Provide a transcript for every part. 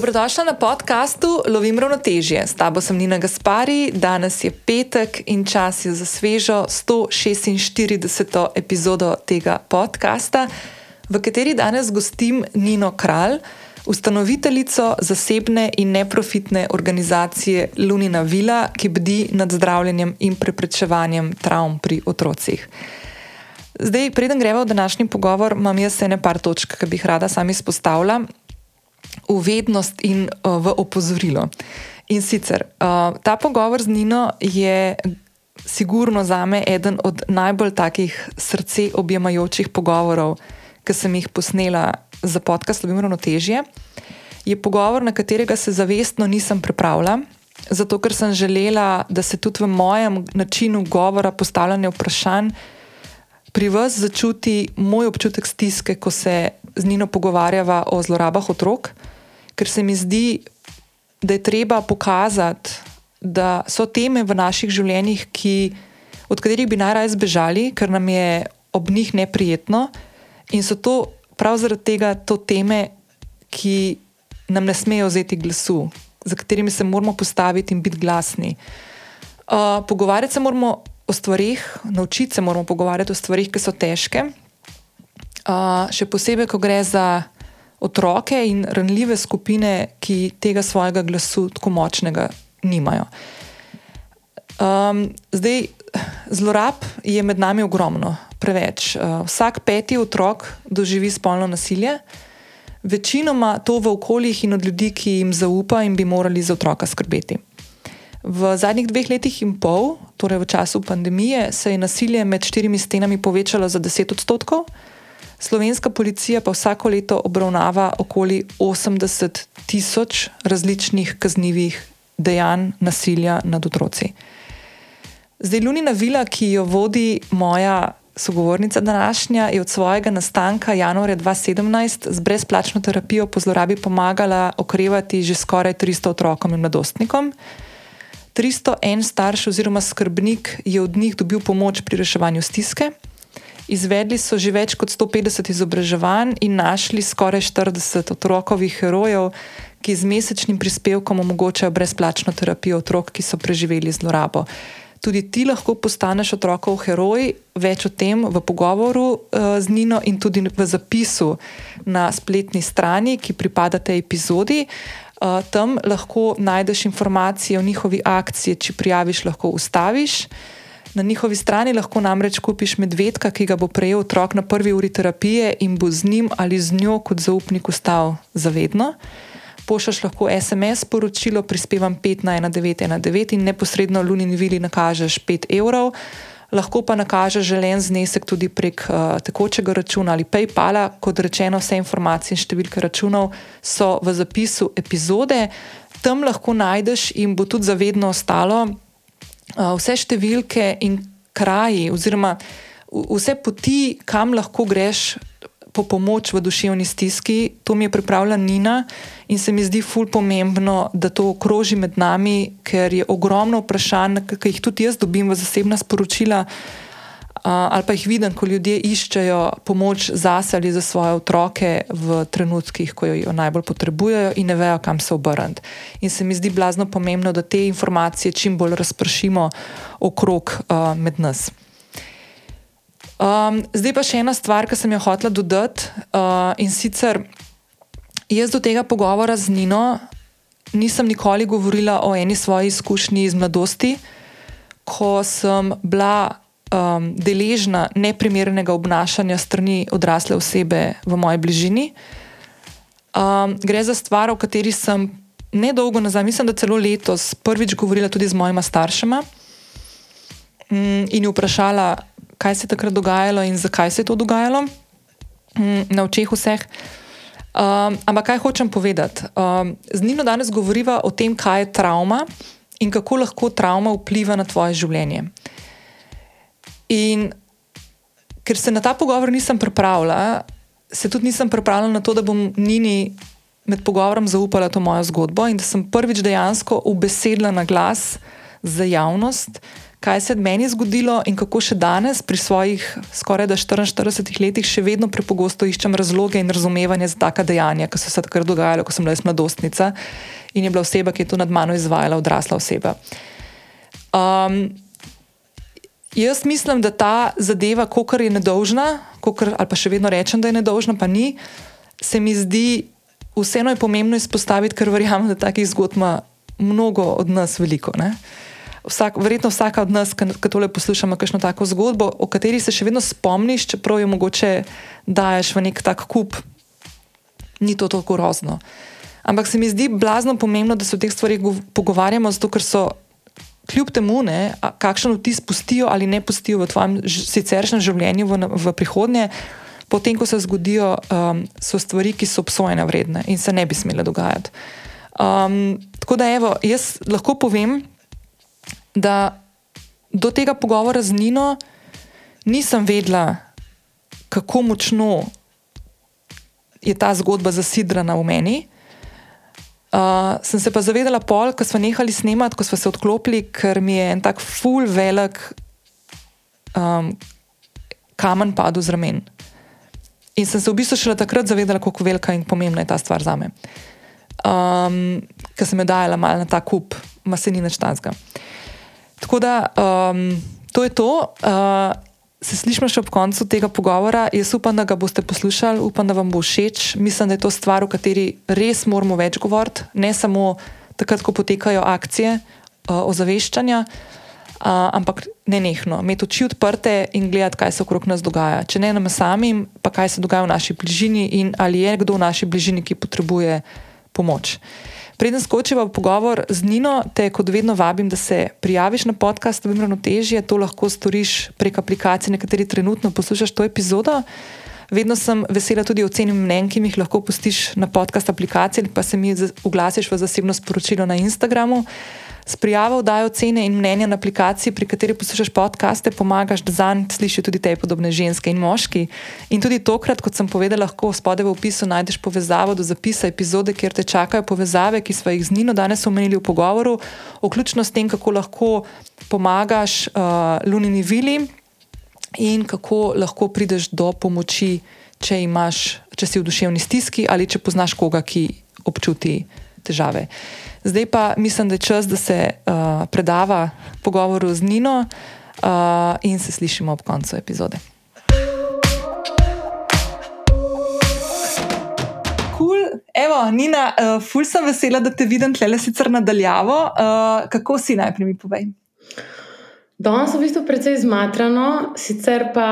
Dobrodošla na podkastu Lovim ravnotežje. S tabo sem Nina Gaspari, danes je petek in čas je za svežo 146. epizodo tega podcasta, v kateri danes gostim Nino Kralj, ustanoviteljico zasebne in neprofitne organizacije Lunina Vila, ki bdi nad zdravljenjem in preprečevanjem travm pri otrocih. Zdaj, preden gremo v današnji pogovor, imam jaz ene par točk, ki bi jih rada sami izpostavila v vednost in uh, v opozorilo. In sicer uh, ta pogovor z Nino je. Sigurno za me eden od najbolj takih srce objemajočih pogovorov, ki sem jih posnela za podcast Slovim Ravnotežje. Je pogovor, na katerega se zavestno nisem pripravila, zato ker sem želela, da se tudi v mojem načinu govora, postavljanja vprašanj, pri vas začuti moj občutek stiske, ko se z Nino pogovarjava o zlorabah otrok, ker se mi zdi, da je treba pokazati, da so teme v naših življenjih, ki, od katerih bi najraje zbežali, ker nam je ob njih neprijetno, in so to prav zaradi tega to teme, ki nam ne smejo vzeti glasu, za katerimi se moramo postaviti in biti glasni. Uh, pogovarjati se moramo o stvarih, naučiti se moramo pogovarjati o stvarih, ki so težke. Uh, še posebej, ko gre za otroke in ranljive skupine, ki tega svojega glasu tako močnega nimajo. Um, zdaj, zlorab je med nami ogromno, preveč. Uh, vsak peti otrok doživi spolno nasilje, večinoma to v okoljih in od ljudi, ki jim zaupa in bi morali za otroka skrbeti. V zadnjih dveh letih in pol, torej v času pandemije, se je nasilje med štirimi stenami povečalo za 10 odstotkov, slovenska policija pa vsako leto obravnava okoli 80 tisoč različnih kaznjivih dejanj nasilja nad otroci. Zdaj, Lunina vila, ki jo vodi moja sogovornica današnja, je od svojega nastanka januarja 2017 z brezplačno terapijo po zlorabi pomagala okrevati že skoraj 300 otrokom in mladostnikom. 301 starš oziroma skrbnik je od njih dobil pomoč pri reševanju stiske. Izvedli so že več kot 150 izobraževanj in našli skoraj 40 otrokovih herojev, ki z mesečnim prispevkom omogočajo brezplačno terapijo otrok, ki so preživeli zlorabo. Tudi ti lahko postaneš otrokov heroj, več o tem v pogovoru uh, z Nino in tudi v zapisu na spletni strani, ki pripada tej epizodi. Uh, tam lahko najdeš informacije o njihovi akciji, če prijaviš, lahko ustaviš. Na njihovi strani lahko namreč kupiš medvedka, ki ga bo prejel otrok na prvi uri terapije in bo z njim ali z njo kot zaupnik ostal zavedno. Pošljaš lahko SMS sporočilo, prispevam 5 na 1919 in neposredno Lunin Vili nakažeš 5 evrov lahko pa nakaže želen znesek tudi prek uh, tekočega računa ali PayPala. Kot rečeno, vse informacije in številke računov so v zapisu epizode. Tam lahko najdeš in bo tudi zavedno ostalo vse številke in kraji, oziroma vse poti, kam lahko greš po pomoč v duševni stiski, to mi je pripravila Nina in se mi zdi ful pomembno, da to okroži med nami, ker je ogromno vprašanj, ki jih tudi jaz dobim v zasebna sporočila. Uh, ali pa jih vidim, ko ljudje iščejo pomoč zase ali za svoje otroke v trenutkih, ko jo najbolj potrebujejo in ne vejo, kam se obrniti. In se mi zdi blazno pomembno, da te informacije čim bolj razpršimo okrog uh, med nas. Um, zdaj pa še ena stvar, ki sem jo hotela dodati. Uh, in sicer jaz do tega pogovora z Nino nisem nikoli govorila o eni svoji izkušnji iz mladosti, ko sem bila um, deležna neprimernega obnašanja strani odrasle osebe v moji bližini. Um, gre za stvar, o kateri sem nedolgo nazaj, mislim, da celo letos, prvič govorila tudi z mojima staršema. Um, in jih vprašala, kaj se je takrat dogajalo in zakaj se je to dogajalo mm, na očeh vseh. Um, ampak kaj hočem povedati? Um, z Nino danes govoriva o tem, kaj je travma in kako lahko travma vpliva na tvoje življenje. In ker se na ta pogovor nisem pripravila, se tudi nisem pripravila na to, da bom Nini med pogovorom zaupala to mojo zgodbo in da sem prvič dejansko ubesedila na glas za javnost, kaj se je meni zgodilo in kako še danes, pri svojih skoraj 44 letih, še vedno prepogosto iščem razloge in razumevanje za taka dejanja, ki so se takrat dogajala, ko sem bila mladostnica in je bila oseba, ki je to nad mano izvajala, odrasla oseba. Um, jaz mislim, da ta zadeva, kokar je nedolžna, kokar, ali pa še vedno rečem, da je nedolžna, pa ni, se mi zdi, vseeno je pomembno izpostaviti, ker verjamem, da takih zgodb ima mnogo od nas veliko. Vsak, verjetno vsaka od nas, ki tole poslušamo, kakšno tako zgodbo, o kateri se še vedno spomniš, čeprav jo mogoče daješ v nek tak kup, ni to tako grozno. Ampak se mi zdi blazno pomembno, da se o teh stvarih pogovarjamo, zato ker so kljub temu, ne, kakšen vtis pustijo ali ne pustijo v tvojem siceršnjem življenju v, v prihodnje, potem, ko se zgodijo, um, so stvari, ki so obsojene vredne in se ne bi smele dogajati. Um, tako da, evo, jaz lahko povem, da do tega pogovora z Nino nisem vedela, kako močno je ta zgodba zasidrana v meni. Uh, sem se pa zavedala pol, ko smo nehali snemati, ko smo se odklopili, ker mi je en tak full velik um, kamen padel z ramen. In sem se v bistvu šele takrat zavedala, kako velika in pomembna je ta stvar za me. Um, ker sem jo dajala malo na ta kup, ma se ni več tazga. Tako da um, to je to. Uh, se slišimo še ob koncu tega pogovora. Jaz upam, da ga boste poslušali, upam, da vam bo všeč. Mislim, da je to stvar, o kateri res moramo več govoriti, ne samo takrat, ko potekajo akcije uh, ozaveščanja, uh, ampak ne nehno, imeti oči odprte in gledati, kaj se okrog nas dogaja. Če ne nam samim, pa kaj se dogaja v naši bližini in ali je kdo v naši bližini, ki potrebuje pomoč. Preden skočiva v pogovor z Nino, te kot vedno vabim, da se prijaviš na podcast Vim ravnotežje. To lahko storiš prek aplikacije, na kateri trenutno poslušaš to epizodo. Vedno sem vesela tudi ocenim mnen, ki mi jih lahko pustiš na podcast aplikaciji pa se mi oglasiš v zasebno sporočilo na Instagramu. S prijavo dajo cene in mnenja na aplikaciji, pri kateri poslušaš podkaste, pomagaš, da zanj slišijo tudi te podobne ženske in moški. In tudi tokrat, kot sem povedala, lahko spode v opisu najdeš povezavo do zapisa epizode, kjer te čakajo povezave, ki smo jih z Nino danes omenili v pogovoru, vključno s tem, kako lahko pomagaš uh, Lunini Vili in kako lahko prideš do pomoči, če, imaš, če si v duševni stiski ali če poznaš koga, ki občuti težave. Zdaj pa mislim, da je čas, da se uh, predava pogovoru z Nino uh, in se slišimo ob koncu epizode. Cool. Evo, Nina, uh, ful sem vesela, da te vidim tle, sicer nadaljavo. Uh, kako si najprej mi povej? Danes sem v bistvu precej zmatrano, sicer pa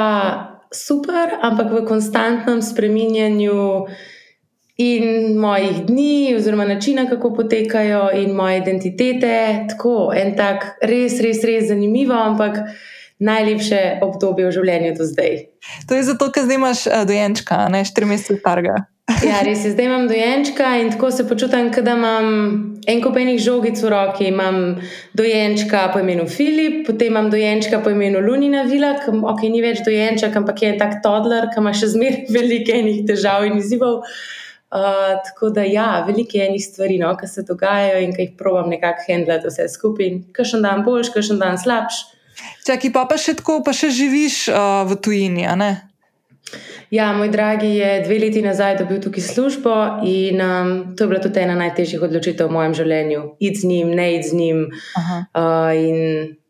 super, ampak v konstantnem spreminjanju in mojih dni, oziroma načina, kako potekajo, in moje identitete. Tako en tak res, res, res zanimivo, ampak najlepše obdobje v življenju do zdaj. To je zato, ker zdaj imaš uh, dojenčka, ne štiri mesece starega. Ja, res je, zdaj imam dojenčka in tako se počutim, da imam en kopenih žogic v roki. Imam dojenčka po imenu Filip, potem imam dojenčka po imenu Lunina Vila, ki okay, ni več dojenček, ampak je en tak toddler, ki ima še zmeraj veliko enih težav in izzivov. Uh, tako da, ja, veliko je enih stvari, no, ki se dogajajo in ki jih probujem nekako handlati vse skupaj. Kajšen dan boljš, kajšen dan slabš. Čakaj, pa, pa še tako, pa še živiš uh, v tujini, a ne? Ja, moj dragi je dve leti nazaj dobil tukaj službo in um, to je bila tudi ena najtežjih odločitev v mojem življenju. Id z njim, ne id z njim. Uh, in,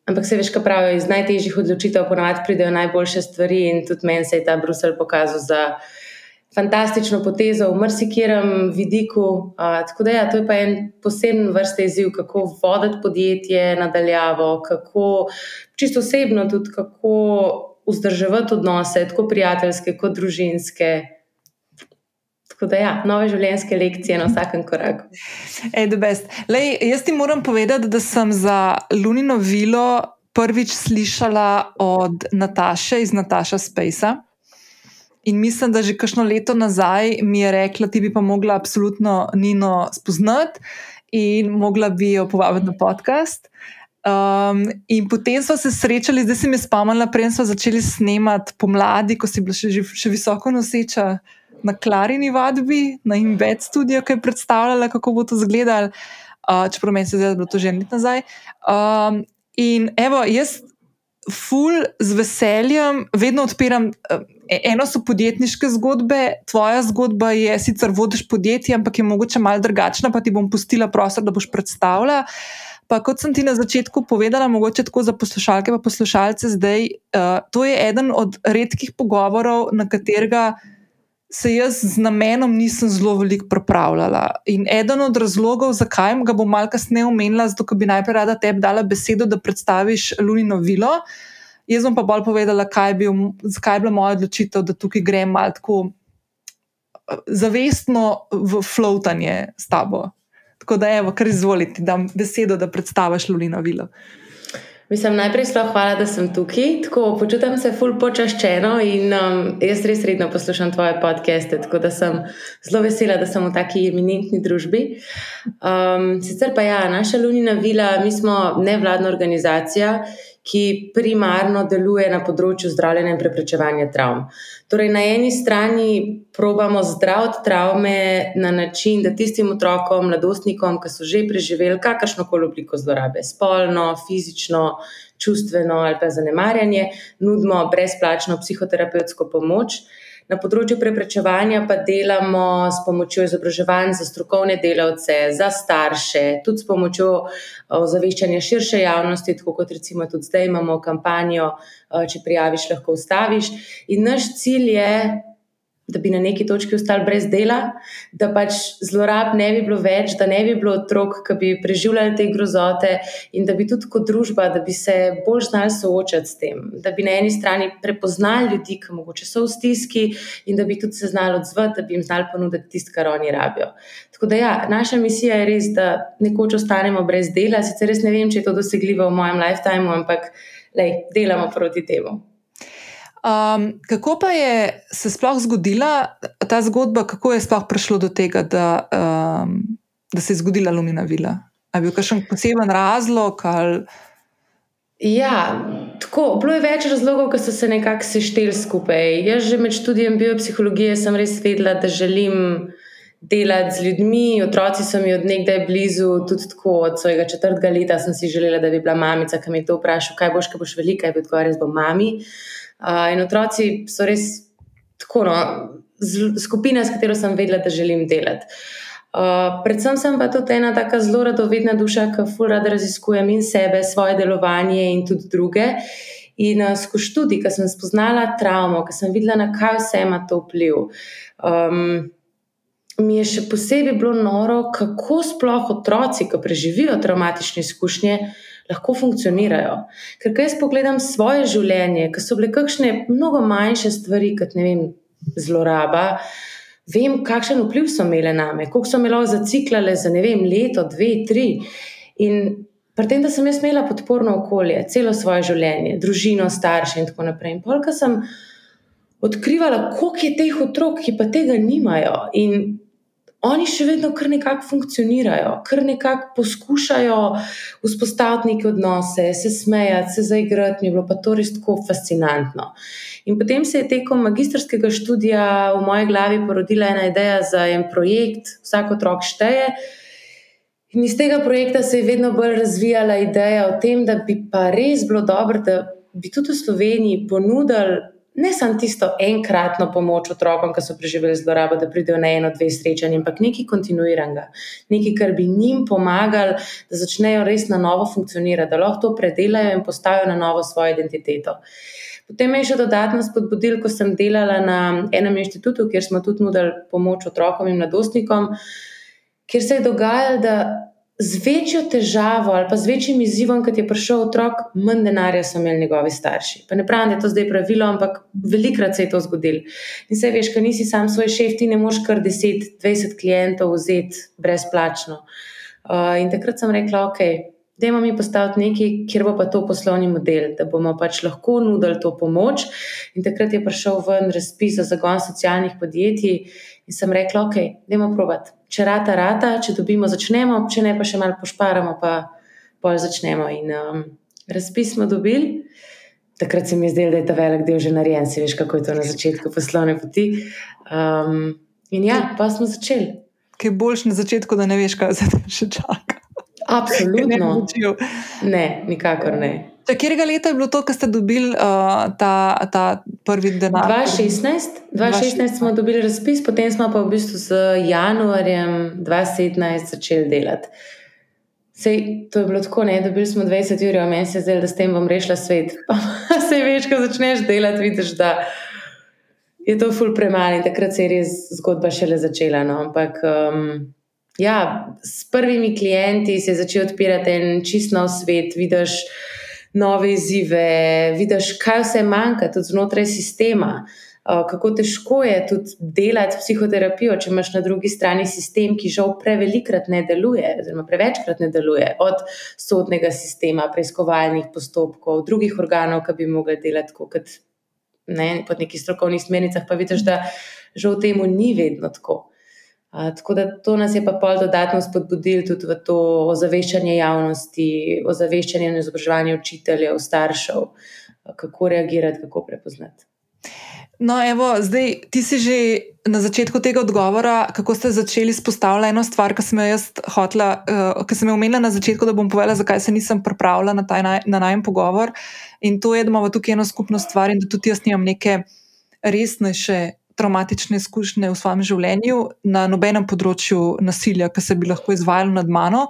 ampak se veš, kaj pravijo, iz najtežjih odločitev ponavadi pridejo najboljše stvari in tudi meni se je ta Bruselj pokazal za fantastično potezo v marsikerem vidiku. Tako da, ja, to je pa en poseben vrste izziv, kako voditi podjetje nadaljavo, kako čisto osebno tudi kako vzdrževati odnose, tako prijateljske kot družinske. Tako da, ja, nove življenjske lekcije na vsakem koraku. Ej, Lej, jaz ti moram povedati, da sem za Lunino vilo prvič slišala od Nataše iz Nataša Spacea. In mislim, da že kakšno leto nazaj mi je rekla, da bi pa mogla absolutno Nino spoznati in mogla bi jo povabiti na podcast. Um, in potem smo se srečali, zdaj se mi je spomnila, prej smo začeli snemati pomladi, ko si bila še, še visoko noseča na Klarini vadbi, na Imbed studio, ki je predstavljala, kako bo to izgledalo. Uh, čeprav meni se zdi, da bilo to že nekaj nazaj. Um, In evo, jaz ful z veseljem vedno odpiram. Uh, Eno so podjetniške zgodbe, tvoja zgodba je sicer vodiš podjetje, ampak je mogoče malo drugačna, pa ti bom pustila prostor, da boš predstavljala. Pa kot sem ti na začetku povedala, mogoče tako za poslušalke in poslušalce, zdaj uh, to je eden od redkih pogovorov, na katerega se jaz z namenom nisem zelo veliko pripravljala. In eden od razlogov, zakaj ga bom malo kasneje omenila, zato bi najprej rada tebi dala besedo, da predstaviš Lunino vilo. Jaz bom pa bolj povedala, je bil, zakaj je bila moja odločitev, da tukaj grem malo tako eh, zavestno v flotanje s tabo. Tako da, evo, kar izvolite, da besedo, da predstaviš Lunino vilo. Mislim, najprej sploh hvala, da sem tukaj. Tako, počutim se ful počaščeno in um, jaz res redno poslušam tvoje podcaste, tako da sem zelo vesela, da sem v taki eminentni družbi. Um, sicer pa ja, naša Lunina vila, mi smo nevladna organizacija ki primarno deluje na področju zdravljenja in preprečevanja travm. Torej, na eni strani probamo zdraviti travme na način, da tistim otrokom, mladostnikom, ki so že preživeli kakršno koli obliko zlorabe, spolno, fizično, čustveno ali pa zanemarjanje, nudimo brezplačno psihoterapevtsko pomoč. Na področju preprečevanja pa delamo s pomočjo izobraževanj za strokovne delavce, za starše, tudi s pomočjo ozaveščanja širše javnosti, tako kot recimo tudi zdaj imamo kampanjo, če prijaviš, lahko ustaviš. In naš cilj je, da bi na neki točki ostali brez dela, da pač zlorab ne bi bilo več, da ne bi bilo otrok, ki bi preživljali te grozote in da bi tudi kot družba, da bi se bolj znali soočati s tem, da bi na eni strani prepoznali ljudi, ki mogoče so v stiski in da bi tudi se znali odzvati, da bi jim znali ponuditi tisto, kar oni rabijo. Tako da ja, naša misija je res, da nekoč ostanemo brez dela, sicer res ne vem, če je to dosegljivo v mojem lifetime, ampak lej, delamo proti temu. Um, kako pa je se sploh zgodila ta zgodba, kako je sploh prišlo do tega, da, um, da se je zgodila Lumina Vila? Ali je bil kakšen poseben razlog? Ali... Ja, tako, bilo je več razlogov, ki so se nekako sešteli skupaj. Jaz že med študijem biopsihologije sem res vedela, da želim delati z ljudmi. Otroci so mi odnegdaj blizu, tudi tako, od svojega četrtega leta sem si želela, da bi bila mamica, ki me je to vprašala, kaj boš, kaj boš velika, in bi odgovorila, da bom mami. Uh, in otroci so res tako, no, skupina, s katero sem vedela, da želim delati. Uh, predvsem sem pa tudi ena tako zelo radovedna duša, ki fully rada raziskujem in sebe, svoje delovanje in tudi druge. In uh, skozi študij, ki sem spoznala travmo, ki sem videla, na kaj vse ima to vpliv. Um, Mi je še posebej bilo noro, kako sploh otroci, ki preživijo traumatične izkušnje, uh, lahko funkcionirajo. Ker jaz pogledam svoje življenje, ki so bile kakšne mnogo manjše stvari, kot ne vem, zloraba, vem, kakšen vpliv so imele na me, koliko so me lahko zaciklale za ne vem, leto, dve, tri. In pri tem, da sem jaz imela podporno okolje, celo svoje življenje, družino, starše in tako naprej. In polka sem odkrivala, koliko je teh otrok, ki pa tega nimajo. In oni še vedno kar nekako funkcionirajo, kar nekako poskušajo vzpostaviti neke odnose, se smejati, se zaigrati, mi je bilo pa to res tako fascinantno. In potem se je tekom magistrskega študija v moji glavi porodila ena ideja za en projekt, vsak otrok šteje. In iz tega projekta se je vedno bolj razvijala ideja o tem, da bi pa res bilo dobro, da bi tudi v Sloveniji ponudili ne samo tisto enkratno pomoč otrokom, ki so preživeli zlorabo, da pridejo na eno, dve srečanje, ampak nekaj kontinuiranega, nekaj, kar bi njim pomagali, da začnejo res na novo funkcionirati, da lahko to predelajo in postavijo na novo svojo identiteto. Potem me je še dodatno spodbudil, ko sem delala na enem inštitutu, kjer smo tudi nudili pomoč otrokom in mladostnikom, kjer se je dogajalo, da z večjo težavo ali pa z večjim izzivom, kot je prišel otrok, manj denarja so imeli njegovi starši. Pa ne pravim, da je to zdaj pravilo, ampak velikrat se je to zgodilo. In se veš, ker nisi sam svoj šef, ti ne moš kar 10-20 klientov vzeti brezplačno. Uh, in takrat sem rekla, ok. Dajmo mi postaviti nekaj, kjer bo pa to poslovni model, da bomo pač lahko nudili to pomoč. In takrat je prišel ven razpis za zagon socialnih podjetij, in sem rekla, ok, dajmo provat če rata, rata, če dobimo, začnemo, če ne pa še malo pošparamo, pa bolj začnemo. In um, razpis smo dobili. Takrat se mi je zdelo, da je ta velik del že narejen, si veš, kako je to na začetku poslovne poti. Um, in ja, pa smo začeli. Kaj boljš na začetku, da ne veš, kaj se še čaka. Absolutno. Ne, ne, nikakor ne. Kjerega leta je bilo to, ko ste dobili uh, ta, ta prvi denar? 2016. 2016 smo dobili razpis, potem smo pa v bistvu z januarjem 2017 začeli delati. Sej, to je bilo tako, ne, dobili smo 20 ur, meni se je zdelo, da s tem bom rešila svet. Pa se veš, ko začneš delati, vidiš, da je to ful premalo in takrat se je res zgodba šele začela. No. Ampak um, ja, s prvimi klienti se je začel odpirati en čist nov svet, vidiš nove izzive, vidiš, kaj vse manjka tudi znotraj sistema. Kako težko je tudi delati psihoterapijo, če imaš na drugi strani sistem, ki žal prevelikrat ne deluje, oziroma prevečkrat ne deluje, od sodnega sistema, preiskovalnih postopkov, drugih organov, ki bi mogli delati kot ne, pod nekih strokovnih smernicah, pa vidiš, da žal temu ni vedno tako. Tako da to nas je pa pol dodatno spodbudilo tudi v to ozaveščanje javnosti, ozaveščanje in izobraževanje učiteljev, staršev, kako reagirati, kako prepoznati. No, evo, zdaj ti si že na začetku tega odgovora, kako ste začeli spostavljati eno stvar, ki sem jo jaz hotla, uh, ki sem jo omenila na začetku, da bom povedala, zakaj se nisem pripravila na naj, na najem pogovor. In to je, da imamo tukaj eno skupno stvar in da tudi jaz nimam neke resnejše traumatične izkušnje v svojem življenju na nobenem področju nasilja, ki se bi lahko izvajalo nad mano.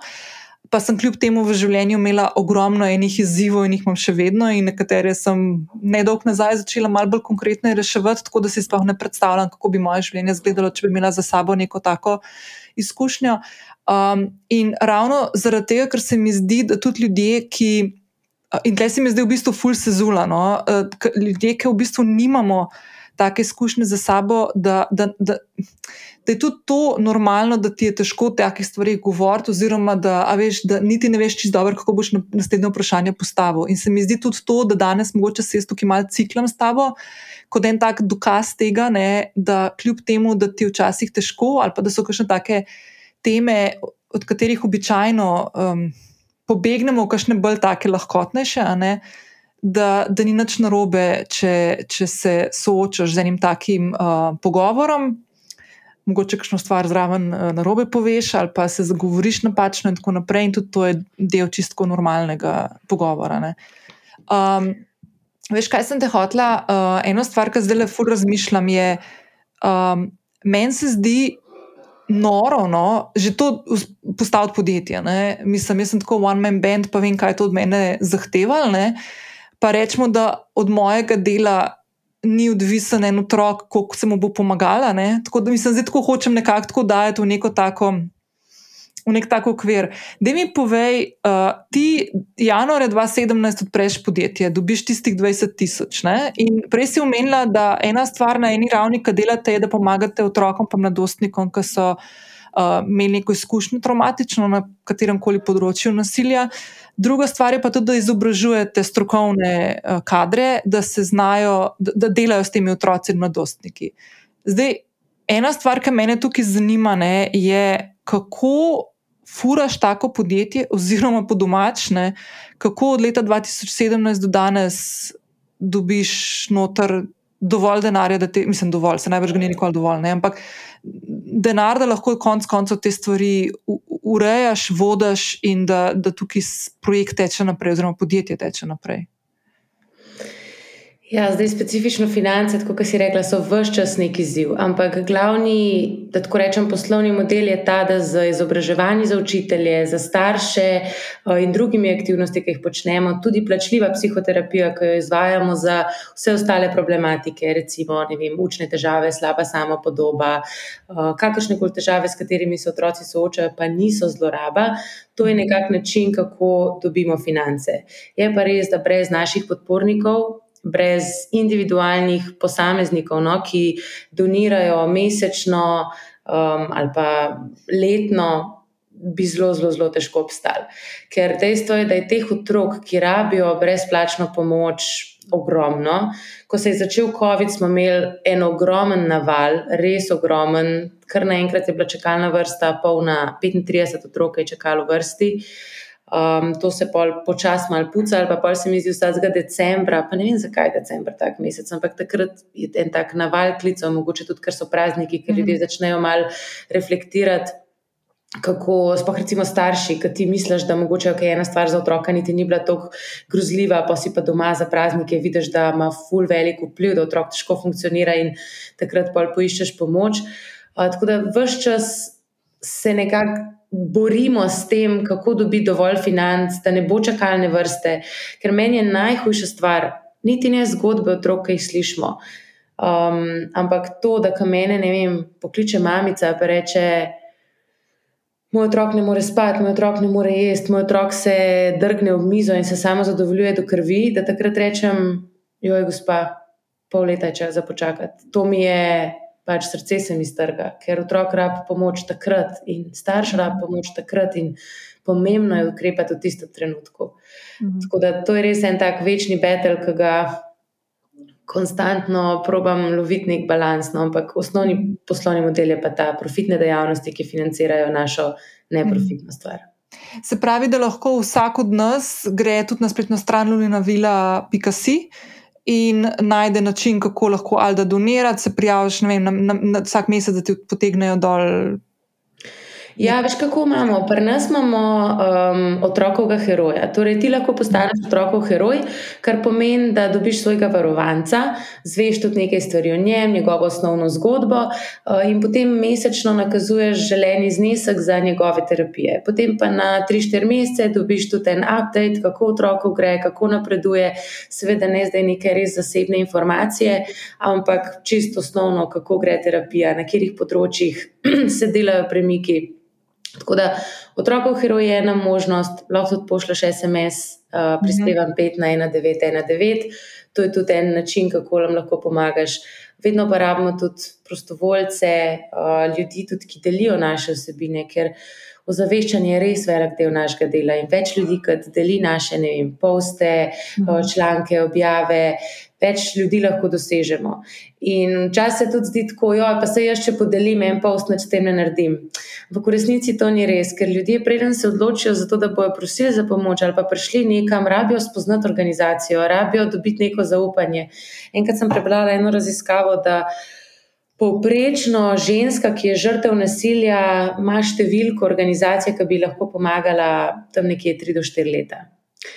Pa sem kljub temu v življenju imela ogromno enih izzivov in jih imam še vedno, in nekatere sem nedolgo nazaj začela malo bolj konkretno reševati, tako da si sploh ne predstavljam, kako bi moje življenje izgledalo, če bi imela za sabo neko tako izkušnjo. Um, in ravno zaradi tega, ker se mi zdi, da tudi ljudje, ki. In tle se mi zdaj v bistvu ful sezulano, ljudje, ki v bistvu nimamo take izkušnje za sabo, da, da, da, da je tudi to normalno, da ti je težko o takih stvarih govoriti, oziroma da, veš, da niti ne veš čisto dobro, kako boš naslednje vprašanje postavil. In se mi zdi tudi to, da danes mogoče se jaz tukaj malo ciklam s tabo. Kot en tak dokaz tega, ne, da kljub temu, da ti je včasih težko, ali pa da so kakšne take teme, od katerih običajno um, pobegnemo v kakšne bolj take lahkotnejše, ne, uh, da, da ni nič narobe, če, če se soočaš z enim takim uh, pogovorom. Mogoče kakšno stvar zraven uh, narobe poveš, ali pa se zagovoriš napačno, in tako naprej. In tudi to je del čistko normalnega pogovora. Um, veš, kaj sem te hotla? Uh, eno stvar, ki zdaj le fur razmišljam, je, um, meni se zdi noro, no, že to postaviti podjetje. Ne? Mislim, jaz sem tako one-man band, pa vem, kaj je to od mene zahtevalo pa rečemo, da od mojega dela ni odvisen en otrok, koliko se mu bo pomagala. Ne? Tako da mislim, da tako hočem nekako dajati v neko tako. V nek tak okvir. Da mi povej, uh, ti januarja 2017 odpreš podjetje, dobiš tistih 20 tisoč. In prej si omenila, da ena stvar na eni ravni, ki delate, je, da pomagate otrokom in mladostnikom, ki so uh, imeli neko izkušnjo traumatično na katerem koli področju nasilja. Druga stvar je pa tudi, da izobražujete strokovne uh, kadre, da se znajo, da, da delajo s temi otroci in mladostniki. Zdaj, ena stvar, ki me tukaj zanima, ne, je, kako furaš tako podjetje, oziroma po domačne, kako od leta 2017 do danes dobiš noter dovolj denarja, da te, mislim, dovolj, se najbrž ga ni nikoli dovolj, ne, ampak denar, da lahko konec koncev te stvari urejaš, vodiš in da, da tukaj projekt teče naprej, oziroma podjetje teče naprej. Ja, zdaj specifično finance, kot si rekla, so vse čas neki izziv. Ampak glavni, da tako rečem, poslovni model je ta, da z izobraževanjem za učitelje, za starše eh, in drugimi aktivnostmi, ki jih počnemo, tudi plačljiva psihoterapija, ki jo izvajamo za vse ostale problematike, recimo vem, učne težave, slaba samopodoba, eh, kakršne koli težave, s katerimi se otroci soočajo, pa niso zloraba. To je nekak način, kako dobimo finance. Je pa res, da brez naših podpornikov brez individualnih posameznikov, no, ki donirajo mesečno um, ali pa letno. Bi zelo, zelo, zelo težko obstal. Ker dejstvo je, da je teh otrok, ki rabijo brezplačno pomoč, ogromno. Ko se je začel COVID, smo imeli en ogromen naval, res ogromen, kar naenkrat je bila čakalna vrsta, polna 35 otrok je čakalo v vrsti. Uh, Um, to se pol počasno malo puca, ali pa pol se mi zdi vsakega decembra, pa ne vem zakaj je decembr tak mesec, ampak takrat je en tak naval klicev, mogoče tudi, ker so prazniki, ker ljudje mhm. začnejo malo reflektirati. kako sploh recimo starši, ki ti misliš, da mogoče okay, ena stvar za otroka niti ni bila tako grozljiva, pa si pa doma za praznike vidiš, da ima ful velik vpliv, da otrok težko funkcionira in takrat pa poiščeš pomoč. Uh, tako da vse čas se nekako. Borimo s tem, kako dobiti dovolj financ, da ne bo čakalne vrste, ker meni je najhujša stvar, niti ne zgodbe otrok, ki jih slišimo. Um, ampak to, da ka mene, ne vem, pokliče mamica in reče: moj otrok ne more spati, moj otrok ne more jesti, moj otrok se drgne ob mizo in se samo zadovoljuje do krvi, da takrat rečem, joj, gospa, pol leta je čas za počakati. To mi je. Pač srce se mi strga, ker otrok rab pomoč takrat in starš rab pomoč takrat, in pomembno je ukrepati v tistem trenutku. Mhm. Tako da to je res en tak večni betel, ki ga konstantno probam loviti nek balans, no, ampak osnovni poslovni model je pa ta profitne dejavnosti, ki financirajo našo neprofitno stvar. Se pravi, da lahko vsak od nas gre tudi na spletno stran luninavila.si in najde način, kako lahko ali da donirati, se prijaviš vem, na, na, na vsak mesec, ti potegnejo dol Ja, veš, kako imamo? Pri nas imamo um, otrokovega heroja. Torej, ti lahko postaneš otrokov heroj, kar pomeni, da dobiš svojega varovanca, zveš tudi nekaj stvari o njem, njegovo osnovno zgodbo uh, in potem mesečno nakazuješ želeni znesek za njegove terapije. Potem pa na 3-4 mesece dobiš tudi en update, kako otrokov gre, kako napreduje. Seveda ne zdaj neke res zasebne informacije, ampak čisto osnovno, kako gre terapija, na katerih področjih se delajo premiki. Tako da otrokov heroj je ena možnost, lahko tudi pošlješ SMS, uh, prispevam 5 na 1919. To je tudi en način, kako nam lahko pomagaš. Vedno pa rabimo tudi prostovoljce, uh, ljudi, tudi, ki delijo naše vsebine, ker ozaveščanje je res velik del našega dela in več ljudi, ki deli naše vem, poste, uh, članke, objave več ljudi lahko dosežemo. In včasih se tudi zdi tako, jo, pa se jaz, če podelim en post, neč tem ne naredim. Ampak v resnici to ni res, ker ljudje, preden se odločijo za to, da bojo prosili za pomoč ali pa prišli nekam, rabijo spoznati organizacijo, rabijo dobiti neko zaupanje. Enkrat sem prebrala eno raziskavo, da. Povprečno ženska, ki je žrtev nasilja, ima številko organizacije, ki bi lahko pomagala tam nekje 3 do 4 leta.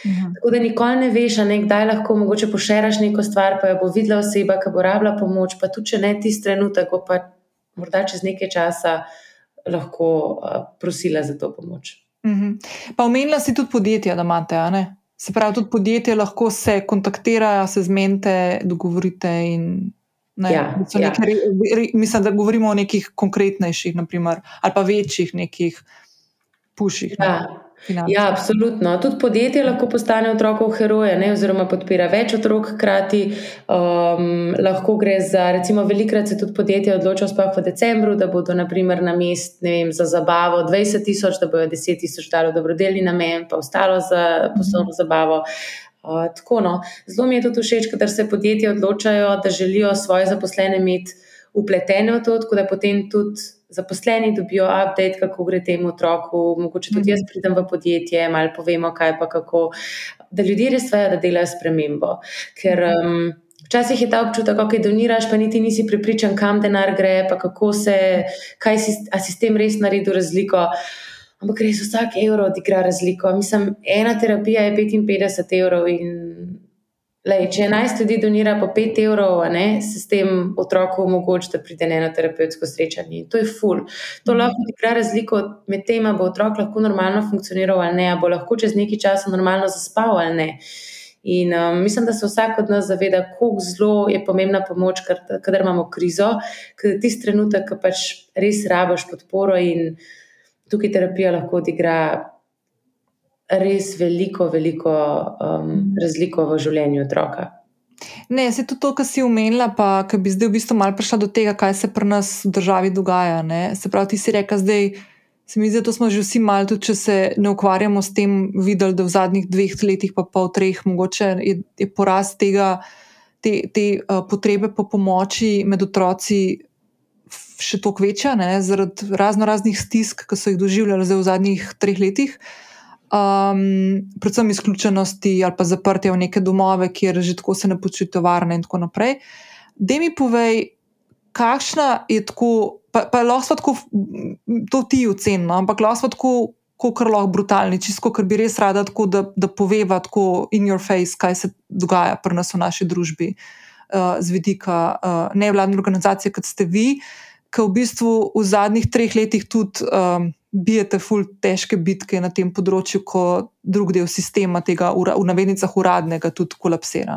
Mhm. Tako da nikoli ne veš, ne, kdaj lahko mogoče pošeraš neko stvar, pa jo bo videla oseba, ki bo rabila pomoč, pa tudi če ne tisti trenutek, pa morda čez nekaj časa lahko uh, prosila za to pomoč. Mhm. Pa omenila si tudi podjetja, da imate, ne? Se pravi, tudi podjetje lahko se kontaktirajo, se zmente, dogovorite. In, ne, ja, ja. Neke, re, mislim, da govorimo o nekih konkretnejših, naprimer, ali pa večjih nekih puših. Ja. Ne? Ja, absolutno. Tudi podjetje lahko postane otrokov heroje, ne, oziroma podpira več otrok hkrati. Um, lahko gre za, recimo, velikrat se tudi podjetje odloča, sploh v decembru, da bodo naprimer, na mest vem, za zabavo 20 tisoč, da bodo 10 tisoč dali dobrodelni namen, pa ostalo za poslovno zabavo. Uh, tako, no. Zelo mi je tudi všeč, da se podjetja odločajo, da želijo svoje zaposlene imeti upletene v to, tako da potem tudi zaposleni dobijo update, kako gre temu otroku, mogoče tudi jaz mhm. pridem v podjetje, malo povemo, kaj pa kako. Da ljudje res vejo, da delajo spremembo. Ker um, včasih je ta občutek, da okay, doniraš, pa niti nisi pripričan, kam denar gre, pa kako se, kaj si, a sistem res naredi razliko. Ampak res vsak evro odigra razliko. Mislim, ena terapija je 55 evrov in Lej, če 11 ljudi donira po 5 evrov, ne, se s tem otrokom omogoča, da pride na eno terapevtsko srečanje. To je ful. To lahko igra razliko med tem, ali bo otrok lahko normalno funkcioniral ali ne, ali bo lahko čez nekaj časa normalno zaspal ali ne. In um, mislim, da se vsak od nas zaveda, kako zelo je pomembna pomoč, kadar imamo krizo, ker tisti trenutek, ko pač res rabaš podporo in tukaj terapija lahko odigra res veliko, veliko um, razliko v življenju otroka. Ne, se tudi to, kar si umenila, pa ki bi zdaj v bistvu malo prišla do tega, kaj se pri nas v državi dogaja. Ne? Se pravi, ti si reka, zdaj se mi zdi, da smo že vsi malo, tudi če se ne ukvarjamo s tem, videli, da v zadnjih dveh letih, pa pol treh, mogoče je, je porast tega, te, te uh, potrebe po pomoči med otroci. Še toliko večja, ne, zaradi razno raznih stisk, ki so jih doživljali v zadnjih treh letih. Uh, um, predvsem izključenosti ali pa zaprtja v neke domove, kjer že tako se ne počutijo varne in tako naprej. Da mi povej, kakšna je tako, pa, pa lahko tako, to ti oceniš, no? ampak lahko tako, kot lahko brutalni, čisto, ker bi res rada tako, da, da poveva tako in your face, kaj se dogaja pri nas v naši družbi, uh, z vidika uh, nevladne organizacije, kot ste vi, ki v bistvu v zadnjih treh letih tudi. Um, Bijete ful težke bitke na tem področju, ko drug del sistema, tega v navednicah uradnega, tudi kolapsira.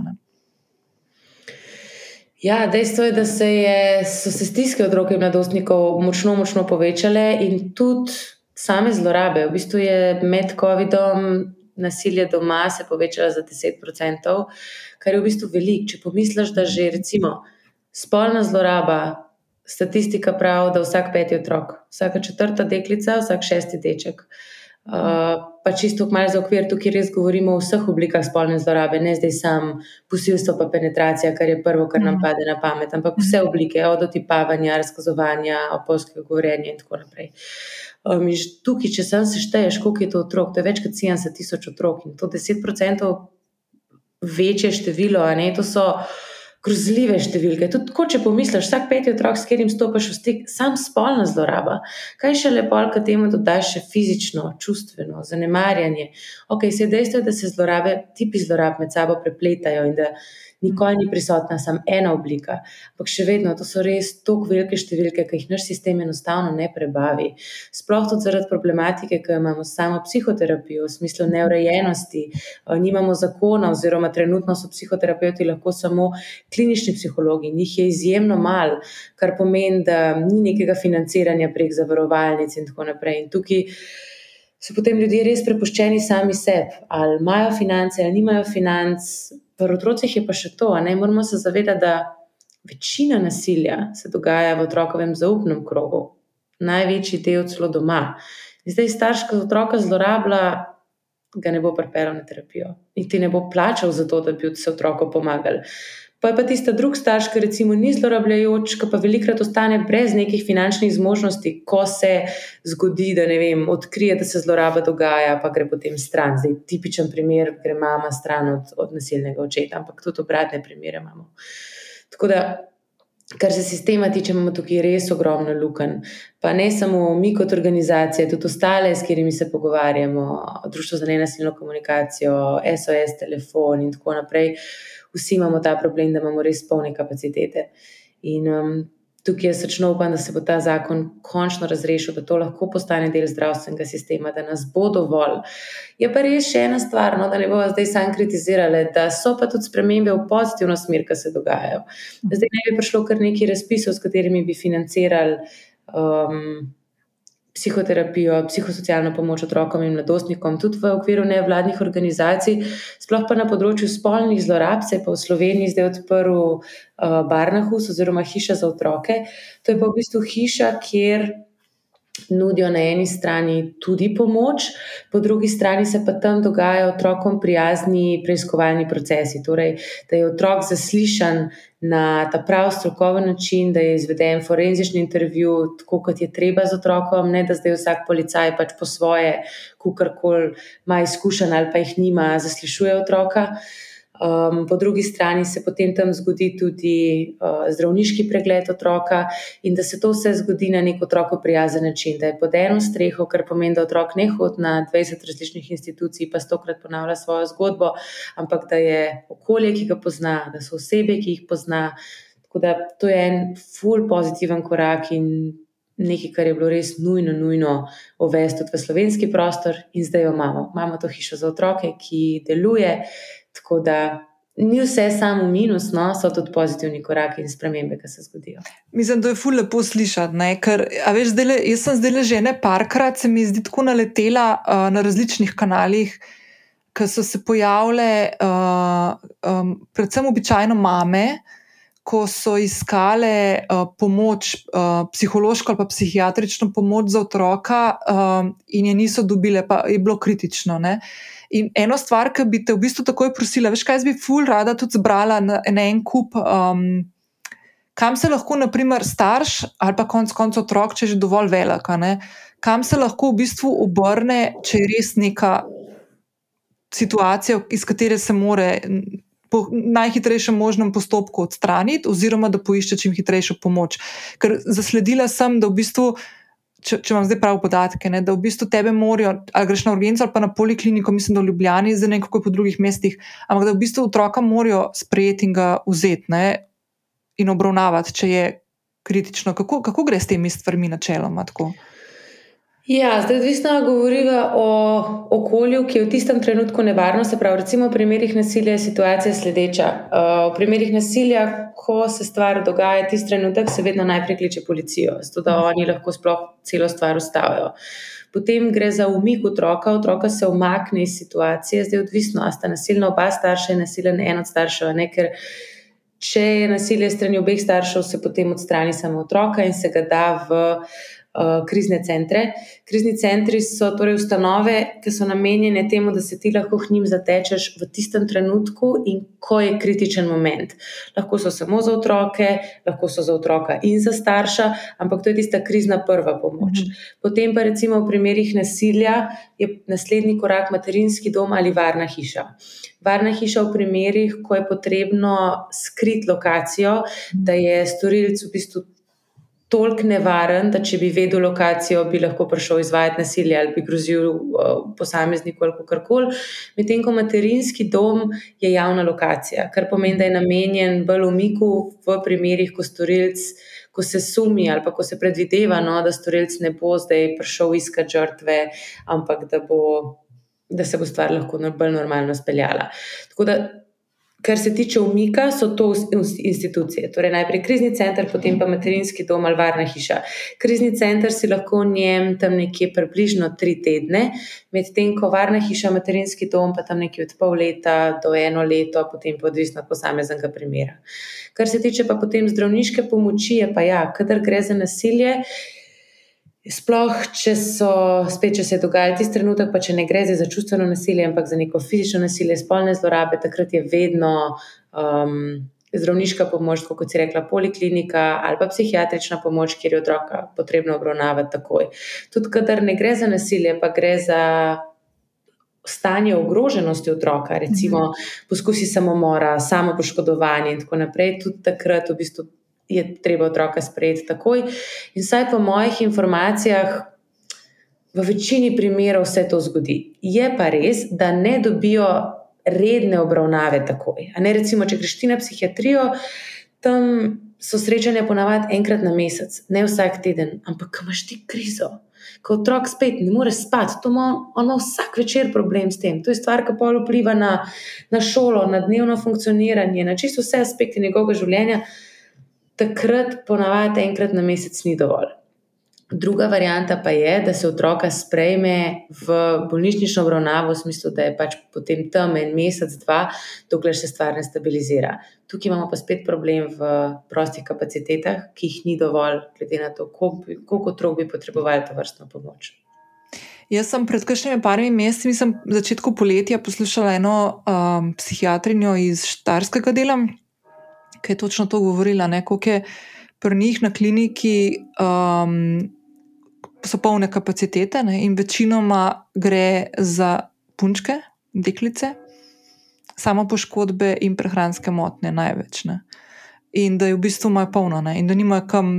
Ja, dejstvo je, da se je, so se stiske otrok in mladostnikov močno, močno povečale in tudi same zlorabe. V bistvu je med COVID-om nasilje doma se povečalo za 10%, kar je v bistvu veliko. Če pomisliš, da že recimo spolna zloraba, statistika pravi, da vsak peti otrok, vsaka četrta deklica, vsak šesti deček. Uh, pa čisto malo za okvir, tukaj res govorimo o vseh oblikah spolne zlorabe, ne zdaj samo posilstvo, pa penetracija, kar je prvo, kar nam mhm. pade na pamet, ampak vse mhm. oblike, od otipavanja, razkazovanja, opolskega govorjenja in tako naprej. Um, tukaj, če sem sešteješ, koliko je to otrok, to je več kot 70 tisoč otrok in to 10% večje število, a ne to so grozljive številke. Tudi tako, če pomisliš, vsak peti otrok, s katerim stopiš v stik, sam spolna zloraba. Kaj še lepo, kaj temu dodaš še fizično, čustveno, zanemarjanje. Ok, se dejstvo je, da se zlorabe, tipi zlorab med sabo prepletajo in da nikoli ni prisotna samo ena oblika, ampak še vedno to so res tako velike številke, ki jih naš sistem enostavno ne prebavi. Sploh tudi zaradi problematike, ki jo imamo samo psihoterapijo, v smislu neurejenosti, eh, nimamo zakona, oziroma trenutno so psihoterapeuti lahko samo klinični psihologi, njih je izjemno malo, kar pomeni, da ni nekega financiranja prek zavarovalnic in tako naprej. In tukaj so potem ljudje res prepuščeni sami sebi, ali imajo finance, ali nimajo financ. Pri otrocih je pa še to, ne moramo se zavedati, da večina nasilja se dogaja v otrokovem zaupnem krogu, največji del celo doma. In zdaj starš, ki otroka zlorablja, ga ne bo pripeljal na terapijo in ti ne bo plačal za to, da bi se otroku pomagali. Pa je pa tista druga starš, ki recimo ni zlorabljajoč, ki pa velikrat ostane brez nekih finančnih zmožnosti, ko se zgodi, da ne vem, odkrije, da se zloraba dogaja, pa gre potem stran. Zdaj, tipičen primer, gre mama stran od, od nasilnega očeta, ampak tudi obratne primere imamo. Tako da. Kar se sistema tiče, imamo tukaj res ogromno luken. Pa ne samo mi kot organizacije, tudi ostale, s katerimi se pogovarjamo, Društvo za nenasilno komunikacijo, SOS, telefon in tako naprej. Vsi imamo ta problem, da imamo res polne kapacitete. In um, tukaj jaz srčno upam, da se bo ta zakon končno razrešil, da to lahko postane del zdravstvenega sistema, da nas bo dovolj. Je pa res še ena stvar, no, da ne bomo zdaj sami kritizirali, da so pa tudi spremembe v pozitivno smer, ki se dogajajo. Zdaj ne bi prišlo kar nekaj razpisov, s katerimi bi financirali. Um, psihoterapijo, psihosocialno pomoč otrokom in mladostnikom, tudi v okviru nevladnih organizacij, sploh pa na področju spolnih zlorab, se je pa v Sloveniji zdaj odprl uh, Barnahus oziroma hiša za otroke. To je pa v bistvu hiša, kjer nudijo na eni strani tudi pomoč, po drugi strani se pa tam dogajajo otrokom prijazni preiskovalni procesi. Torej, da je otrok zaslišan na ta prav strokoven način, da je izveden forenzični intervju, tako kot je treba z otrokom, ne da zdaj vsak policaj pač po svoje, kukorkoli ima izkušen ali pa jih nima, zaslišuje otroka. Um, po drugi strani se potem tam zgodi tudi uh, zdravniški pregled otroka, in da se to vse zgodi na nek otroku prijazen način, da je pod eno streho, kar pomeni, da otrok ne hodi na 20 različnih institucij, pa stokrat ponavlja svojo zgodbo, ampak da je okolje, ki ga pozna, da so osebe, ki jih pozna. Tako da to je en ful pozitiven korak in nekaj, kar je bilo res nujno, nujno uvesti v slovenski prostor, in zdaj jo imamo. Imamo to hišo za otroke, ki deluje. Tako da ni vse samo minus, no, so tudi pozitivni koraki in spremembe, ki se zgodijo. Mislim, da je ful lepo slišati. Ne? Ker, veš, zdajle, jaz sem zdaj že ne parkrat, se mi zdi tako naletela uh, na različnih kanalih, ki so se pojavile, uh, um, predvsem običajno mame. Ko so iskale uh, pomoč, uh, psihološko ali pa psihiatrično pomoč za otroka, uh, in je niso dobile, pa je bilo kritično. Uh, In eno stvar, ki bi te v bistvu takoj prosila, veš, kaj bi ful rada tudi zbrala na, na en kup, um, kam se lahko, naprimer, starš ali pa konec koncev otrok, če je že dovolj velika, ne, kam se lahko v bistvu obrne, če je res neka situacija, iz katere se more po najhitrejšem možnem postopku odstraniti, oziroma da poišče čim hitrejšo pomoč. Ker zasledila sem, da v bistvu. Če, če imam zdaj prav podatke, ne, da v bistvu tebe morajo, ali greš na urgenco ali pa na polikliniko, mislim, da v Ljubljani, zdaj ne kako po drugih mestih, ampak da v bistvu otroka morajo sprejeti in ga vzeti ne, in obravnavati, če je kritično. Kako, kako gre s temi stvarmi načeloma? Tako? Ja, zdaj odvisno govoriva o okolju, ki je v tistem trenutku nevarno. Se pravi, recimo v primerih nasilja je situacija sledeča. Uh, v primerih nasilja, ko se stvar dogaja, tisti trenutek se vedno najprej kliče policijo, zato da oni lahko sploh celo stvar ustavijo. Potem gre za umik otroka, otroka se umakne iz situacije, zdaj je odvisno, ali sta nasilna oba starša in nasilen en od staršev. Ne? Ker če je nasilje strani obeh staršev, se potem odstrani samo otroka in se ga da v uh, krizne centre. Krizni centri so torej ustanove, ki so namenjene temu, da se ti lahko k njim zatečeš v tistem trenutku in ko je kritičen moment. Lahko so samo za otroke, lahko so za otroka in za starša, ampak to je tista krizna prva pomoč. Mhm. Potem pa recimo v primerih nasilja je naslednji korak materinski dom ali varna hiša. Varna hiša v primerih, ko je potrebno skriti lokacijo, da je storilec v bistvu toliko nevaren, da če bi vedel lokacijo, bi lahko prišel izvajati nasilje ali bi grozil uh, posamezniku ali kar koli. Medtem ko materinski dom je javna lokacija, kar pomeni, da je namenjen bolj umiku v primerih, ko storilc. Ko se sumi ali pa ko se predvideva, no, da storilec ne bo zdaj prišel iskati žrtve, ampak da, bo, da se bo stvar lahko bolj normalno speljala. Tako da Kar se tiče umika, so to institucije. Torej, najprej krizni center, potem pa materinski dom ali varna hiša. Krizni center si lahko v njem tam nekje približno tri tedne, medtem ko varna hiša, materinski dom pa tam nekje od pol leta do eno leto, potem pa odvisno od posameznega primera. Kar se tiče pa potem zdravniške pomoči, je pa ja, kadar gre za nasilje. Sploh, če so spet, če se dogaja tisti trenutek, pa če ne gre za čustveno nasilje, ampak za neko fizično nasilje, spolne zlorabe, takrat je vedno um, zdravniška pomoč, kot si rekla, poliklinika ali pa psihiatrična pomoč, kjer je otroka potrebno obravnavati takoj. Tudi, kadar ne gre za nasilje, pa gre za. Stanje ogroženosti otroka, recimo mhm. poskusi samomora, samo poškodovanje, in tako naprej, tudi takrat v bistvu je treba otroka sprejeti takoj. In vsaj po mojih informacijah, v večini primerov se to zgodi. Je pa res, da ne dobijo redne obravnave takoj. Ne, recimo, če greš ti na psihiatrijo, tam so srečanja ponavadi enkrat na mesec, ne vsak teden, ampak imaš ti krizo. Ko otrok spet ne more spati, to ima, ima vsak večer problem s tem. To je stvar, ki pa vpliva na, na šolo, na dnevno funkcioniranje, na čisto vse aspekte njegovega življenja takrat ponavadi enkrat na mesec ni dovolj. Druga varianta pa je, da se otroka sprejme v bolnišnično obravnavo, v smislu, da je pač potem tam en mesec, dva, dokler se stvar ne stabilizira. Tukaj imamo pa spet problem v prostih kapacitetah, ki jih ni dovolj, glede na to, koliko otrok bi potrebovali to vrstno pomoč. Jaz sem pred kakšnimi parimi meseci, mislim, na začetku poletja, poslušala eno um, psihiatrinjo iz Štarskega dela, ki je točno to govorila, kako je pri njih na kliniki, um, so polne kapacitete ne, in večinoma gre za punčke, deklice, samo poškodbe in prehranske motnje, največ. Ne. In da je v bistvu imajo polno, ne, in da nimajo kam.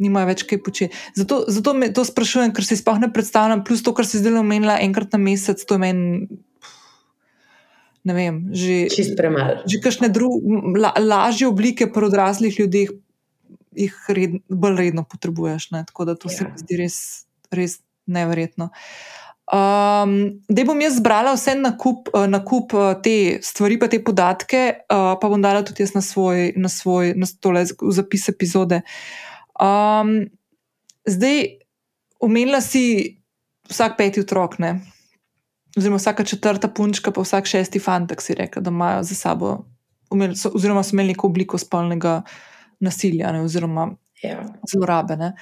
Nimajo več kaj početi. Zato, zato me to sprašujem, ker si sploh ne predstavljam, plus to, kar si zdaj omenila, enkrat na mesec, to je meni ne vem, že. Čist premalo. Že kakšne druge, la, lažje oblike pri odraslih ljudeh, jih red, bolj redno potrebuješ. Ne? Tako da to ja. se mi zdi res, res nevrjetno. Um, da bom jaz zbrala vse na kup, na kup te stvari, pa te podatke, uh, pa bom dala tudi jaz na svoj, na svoj, na stole, zapis epizode. Um, zdaj, omenila si vsak peti otrok, ne? Oziroma vsaka četrta punčka, pa vsak šesti fantak si rekel, da imajo za sabo, umeli, so, oziroma so imeli neko obliko spolnega nasilja ne, oziroma ja. zlorabe. Ne.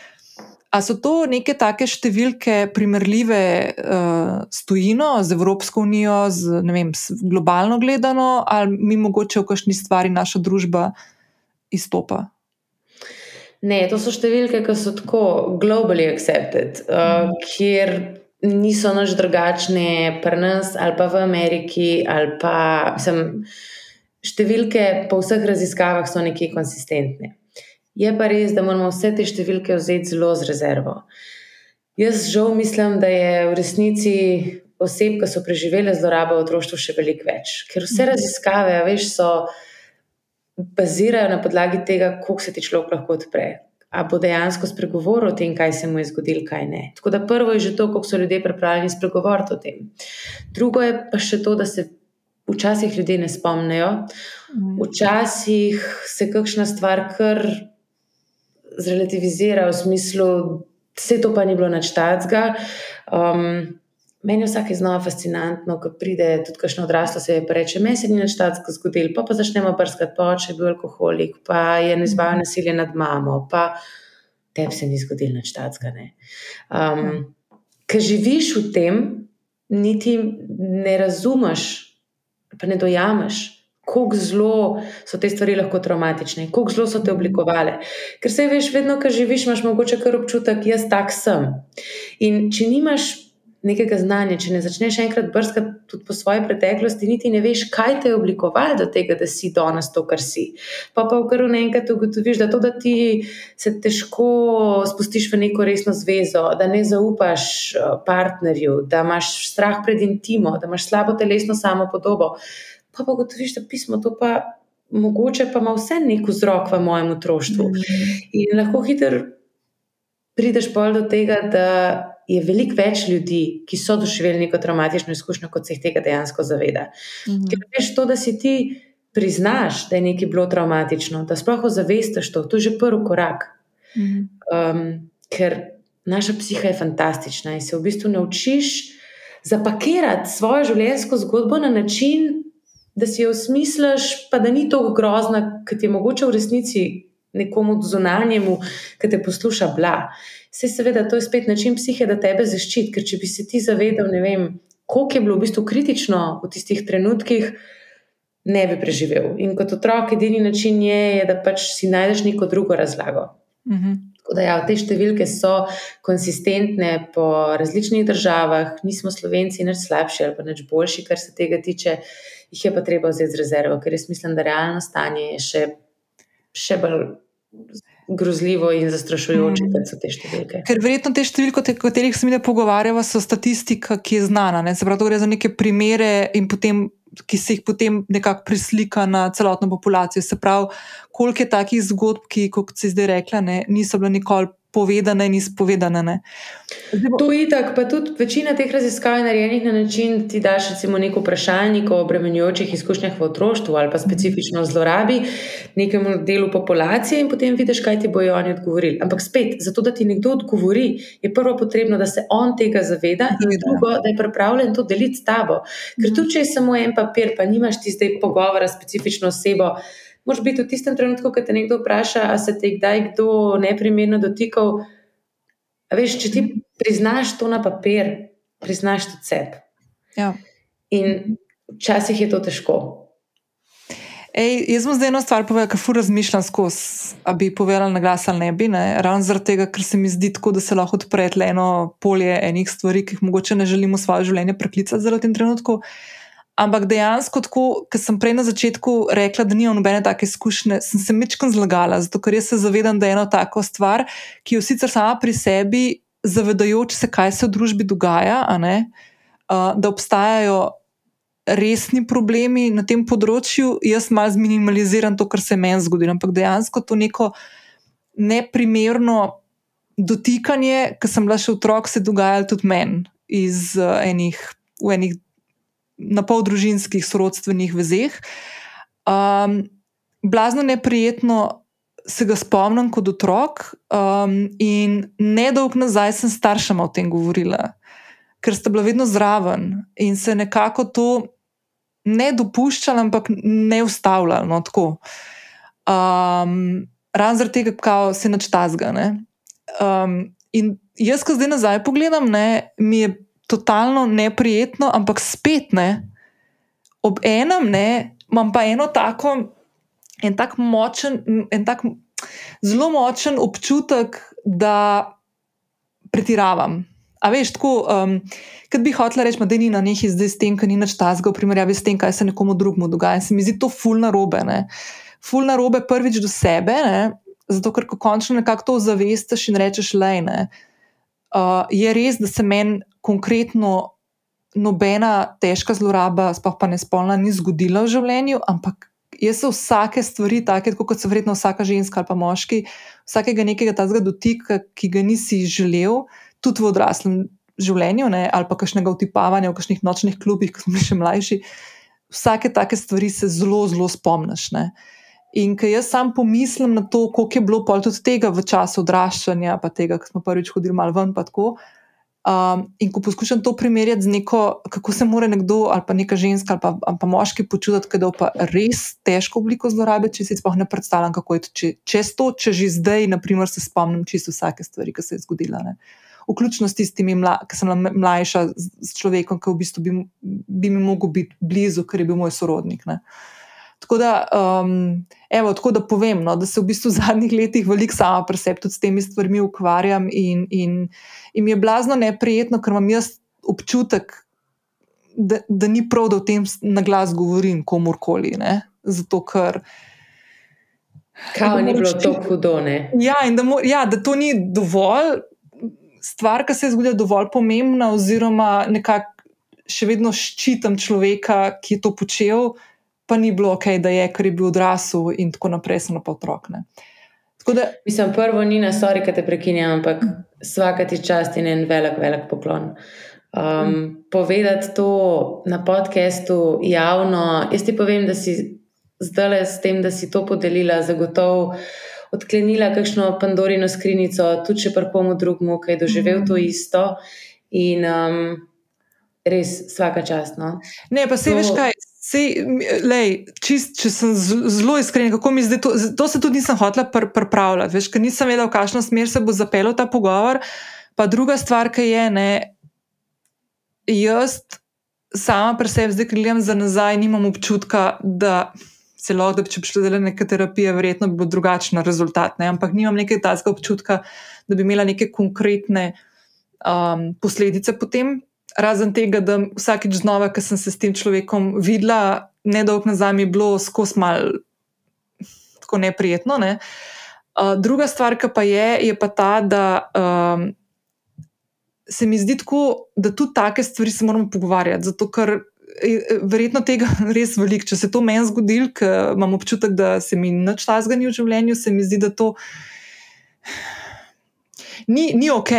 A so to neke take številke, primerljive uh, s tujino, z Evropsko unijo, z, vem, globalno gledano, ali mi mogoče v kakšni stvari naša družba izstopa? Ne, to so številke, ki so tako globally accepted, uh, kjer niso noč drugačne pri nas ali pa v Ameriki ali pa sem. številke po vseh raziskavah so nekje konsistentne. Je pa res, da moramo vse te številke vzeti zelo z rezervo. Jaz žal mislim, da je v resnici oseb, ki so preživele zlorabo v otroštvu, še veliko več. Ker vse mhm. raziskave, veš, so bazirajo na podlagi tega, koliko se ti človek lahko odpre. A bo dejansko spregovoril o tem, kaj se mu je zgodilo, kaj ne. Tako da prvo je že to, koliko so ljudje pripravljeni spregovoriti o tem. Drugo je pa še to, da se včasih ljudje ne spomnijo, mhm. včasih se kakšna stvar kar zrelativizira v smislu, vse to pa ni bilo načtacga. Um, meni je vsake znova fascinantno, ko pride tudi kakšno odraslo se je pa reče: Meni se ni načtacga zgodil, pa pa začnemo brskati, pa če je bil alkoholik, pa je nezbav mhm. nasilje nad mamo, pa tebi se ni zgodil načtacga. Um, Ker živiš v tem, niti ne razumeš, pa ne dojameš kako zelo so te stvari lahko traumatične, kako zelo so te oblikovale. Ker se veš, vedno, ko živiš, imaš mogoče kar občutek, jaz tak sem. In če nimaš nekega znanja, če ne začneš enkrat brskati tudi po svoji preteklosti, niti ne veš, kaj te je oblikovalo do tega, da si danes to, kar si. Pa pa v kar enkrat ugotoviš, da to, da ti se težko spustiš v neko resno zvezo, da ne zaupaš eh, partnerju, da imaš strah pred intimo, da imaš slabo telesno samo podobo pa pa gotoviš, da pismo to pa mogoče pa ima vse nek vzrok v mojem otroštvu. -hmm. In lahko hitro prideš pol do tega, da je veliko več ljudi, ki so doživeli neko traumatično izkušnjo, kot se jih tega dejansko zaveda. -hmm. Ker veš to, da si ti priznaš, da je nekaj bilo traumatično, da sploh ozavestiš to, to je že prvi korak. -hmm. um, ker naša psiha je fantastična in se v bistvu naučiš zapakirati svojo življenjsko zgodbo na način, da si jo osmisliš, pa da ni tako grozna, kot je mogoče v resnici nekomu zunanjemu, ki te posluša. Bla. Se seveda, to je spet način psihe, da tebe zaščiti, ker če bi se ti zavedal, ne vem, koliko je bilo v bistvu kritično v tistih trenutkih, ne bi preživel. In kot otrok, edini način je, je da pač si najdeš neko drugo razlago. Mhm. Da, ja, te številke so konsistentne po različnih državah, nismo slovenci, nič slabši ali pa nič boljši, kar se tega tiče jih je pa treba vzeti z rezervo, ker jaz mislim, da realno stanje je še, še bolj. Grozljivo in zastrašujoče, mm. kot so te številke. Ker verjetno te številke, o katerih se mi ne pogovarjamo, so statistika, ki je znana. Ne? Se pravi, gre za neke primere, potem, ki se jih potem nekako preslika na celotno populacijo. Se pravi, koliko je takih zgodb, ki, kot si zdaj rekla, ne, niso bile nikoli povedane in izpovedane. To je tako, pa tudi večina teh raziskav je narejenih na način, da ti daš recimo neko vprašalnik o obremenjujočih izkušnjah v otroštvu ali pa specifično zlorabi nekemu delu populacije in potem vidiš, kaj ti bojo oni odgovorili. Ampak spet, zato da ti nekdo odgovori, je prvo potrebno, da se on tega zaveda in drugo, da je pripravljen to deliti s tabo. Ker tudi če je samo en papir, pa nimaš ti zdaj pogovora s specifično osebo moraš biti v tistem trenutku, ko te nekdo vpraša, ali se te kdaj kdo neprimerno dotikal. Veš, če ti priznaš to na papir, priznaš to sebe. Ja. In včasih je to težko. Ej, jaz sem zdaj eno stvar povedal, kar fu razmišljam skozi, da bi povedal na glas ali ne bi. Ne? Ravno zaradi tega, ker se mi zdi tako, da se lahko odpre eno polje enih stvari, ki jih mogoče ne želimo v svoje življenje preklicati zaradi tem trenutku. Ampak dejansko, kot sem prej na začetku rekla, da nimam nobene take izkušnje, sem se mečkam zlagala, zato ker se zavedam, da je ena taka stvar, ki jo sicer sama pri sebi, zavedajoč se, kaj se v družbi dogaja, ne, uh, da obstajajo resni problemi na tem področju, jaz malo zminimaliziram to, kar se je meni zgodilo. Ampak dejansko to neko neprimerno dotikanje, ki sem bila še otrok, se je dogajalo tudi meni iz uh, enih. V enih na pol družinskih sorodstvenih vezeh. Um, blazno neprijetno se ga spomnim kot otrok, um, in nedolg nazaj sem staršema o tem govorila, ker sta bila vedno zraven in se nekako to ne dopuščala, ampak ne ustavljala. No, um, Ravno zaradi tega, kako se načta zgane. Um, in jaz, ko zdaj nazaj pogledam, ne, mi je totalno neprijetno, ampak spet ne. Ob enem ne, imam pa eno tako, en tak močen, en tak zelo močen občutek, da pretiravam. A veš, tako, um, kot bi hotela reči, da ni na neki zdaj s tem, kar ni več tazga v primerjavi s tem, kaj se nekomu drugemu dogaja. Se mi zdi to fulna robe. Ne? Fulna robe prvič do sebe, ne? zato ker ko končno nekako to zavestiš in rečeš, le ne. Uh, je res, da se meni konkretno nobena težka zloraba, sploh pa ne spolna, ni zgodila v življenju, ampak jaz se vsake stvari, take kot se verjetno vsaka ženska ali pa moški, vsakega nekega tazga dotika, ki ga nisi želel, tudi v odraslem življenju, ne, ali pa kakšnega utipavanja v kakšnih nočnih klubih, ko smo še mlajši, vsake take stvari se zelo, zelo spomniš. Ne. In ker jaz sam pomislim na to, koliko je bilo pol tudi tega v času odraščanja, pa tega, ko smo prvič hodili malo ven, pa tako. Um, in ko poskušam to primerjati z neko, kako se mora nekdo ali pa neka ženska ali pa, ali pa moški počutiti, da je pa res težko obliko zlorabe, če si sploh ne predstavljam, kako je to. Če, če, to, če že zdaj, naprimer, se spomnim čisto vsake stvari, ki se je zgodila. Ne. Vključno s tistimi, ki sem mlajša, s človekom, ki v bistvu bi, bi mi mogel biti blizu, ker je bil moj sorodnik. Ne. Tako da, um, evo, tako da povem, no, da se v bistvu v zadnjih letih veliko sama pri sebi tudi s temi stvarmi ukvarjam in, in, in mi je blazno neprijetno, ker imam jaz občutek, da, da ni prav, da o tem na glas govorim komorkoli. Ne? Zato, ker. Kaj ni bilo to hudo? Ja, in da, mo, ja, da to ni dovolj, stvar, ki se je zgodila, dovolj pomembna, oziroma nekako še vedno ščitam človeka, ki je to počel pa ni bilo ok, da je, ker je bil odrasel in tako naprej, samo pa otrok. Da, Mislim, prvo ni na stori, ki te prekinja, ampak vsaka ti čast in en velik, velik poklon. Um. Povedati to na podkastu javno, jaz ti povem, da si zdaj le s tem, da si to podelila, zagotovo odklenila kakšno Pandorino skrinjico, tudi če pa komu drugemu, ki je doživel to isto. In um, res, vsaka čast. No. Ne, pa se to... veš kaj. Sej, lej, čist, če sem zelo iskren, kako mi zdaj to, to se tudi nisem hotela pr pripravljati, veš, ker nisem vedela, v kakšno smer se bo zapeljal ta pogovor. Pa druga stvar, ki je, ne, jaz sama pri sebi, zdaj, ki gledam za nazaj, nimam občutka, da lahko, da če bi šlo za neke terapije, verjetno bi bil drugačen rezultat, ne, ampak nimam nekaj takega občutka, da bi imela neke konkretne um, posledice potem razen tega, da vsakič znova, ko sem se s tem človekom videla, nedolg nazaj mi je bilo skozi mal tako neprijetno. Ne? Uh, druga stvar, ki pa je, je pa ta, da um, se mi zdi tako, da tudi take stvari se moramo pogovarjati. Zato, ker verjetno tega res veliko. Če se to meni zgodi, ker imam občutek, da se mi nič tazgani v življenju, se mi zdi, da to ni, ni ok,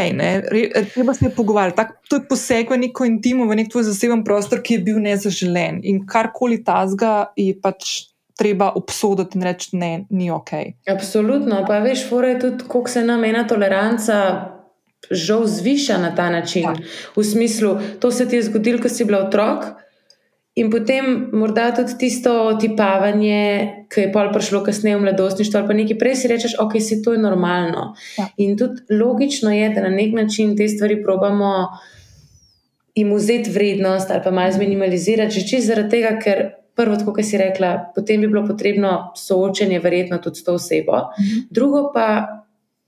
treba se pogovarjati. Tak, to je poseg v neko intimo, v nek tvoj zaseben prostor, ki je bil nezaželen. In karkoli tazga je pač. Treba obsoditi in reči, da ni ok. Absolutno, pa veš, fora je tudi, koliko se nam ena toleranca žal zviša na ta način. Ja. V smislu, to se ti je zgodilo, ko si bil otrok, In potem morda tudi tisto otipavanje, ki je pol prišlo kasneje v mladostništvu, ali pa nekaj prej si rečeš, ok, si to je normalno. Ja. In tudi logično je, da na nek način te stvari probamo jim vzeti vrednost ali pa malo zminimalizirati, že čisto zaradi tega, ker prvo, kot si rekla, potem bi bilo potrebno soočenje, verjetno tudi s to osebo. Mhm. Drugo pa,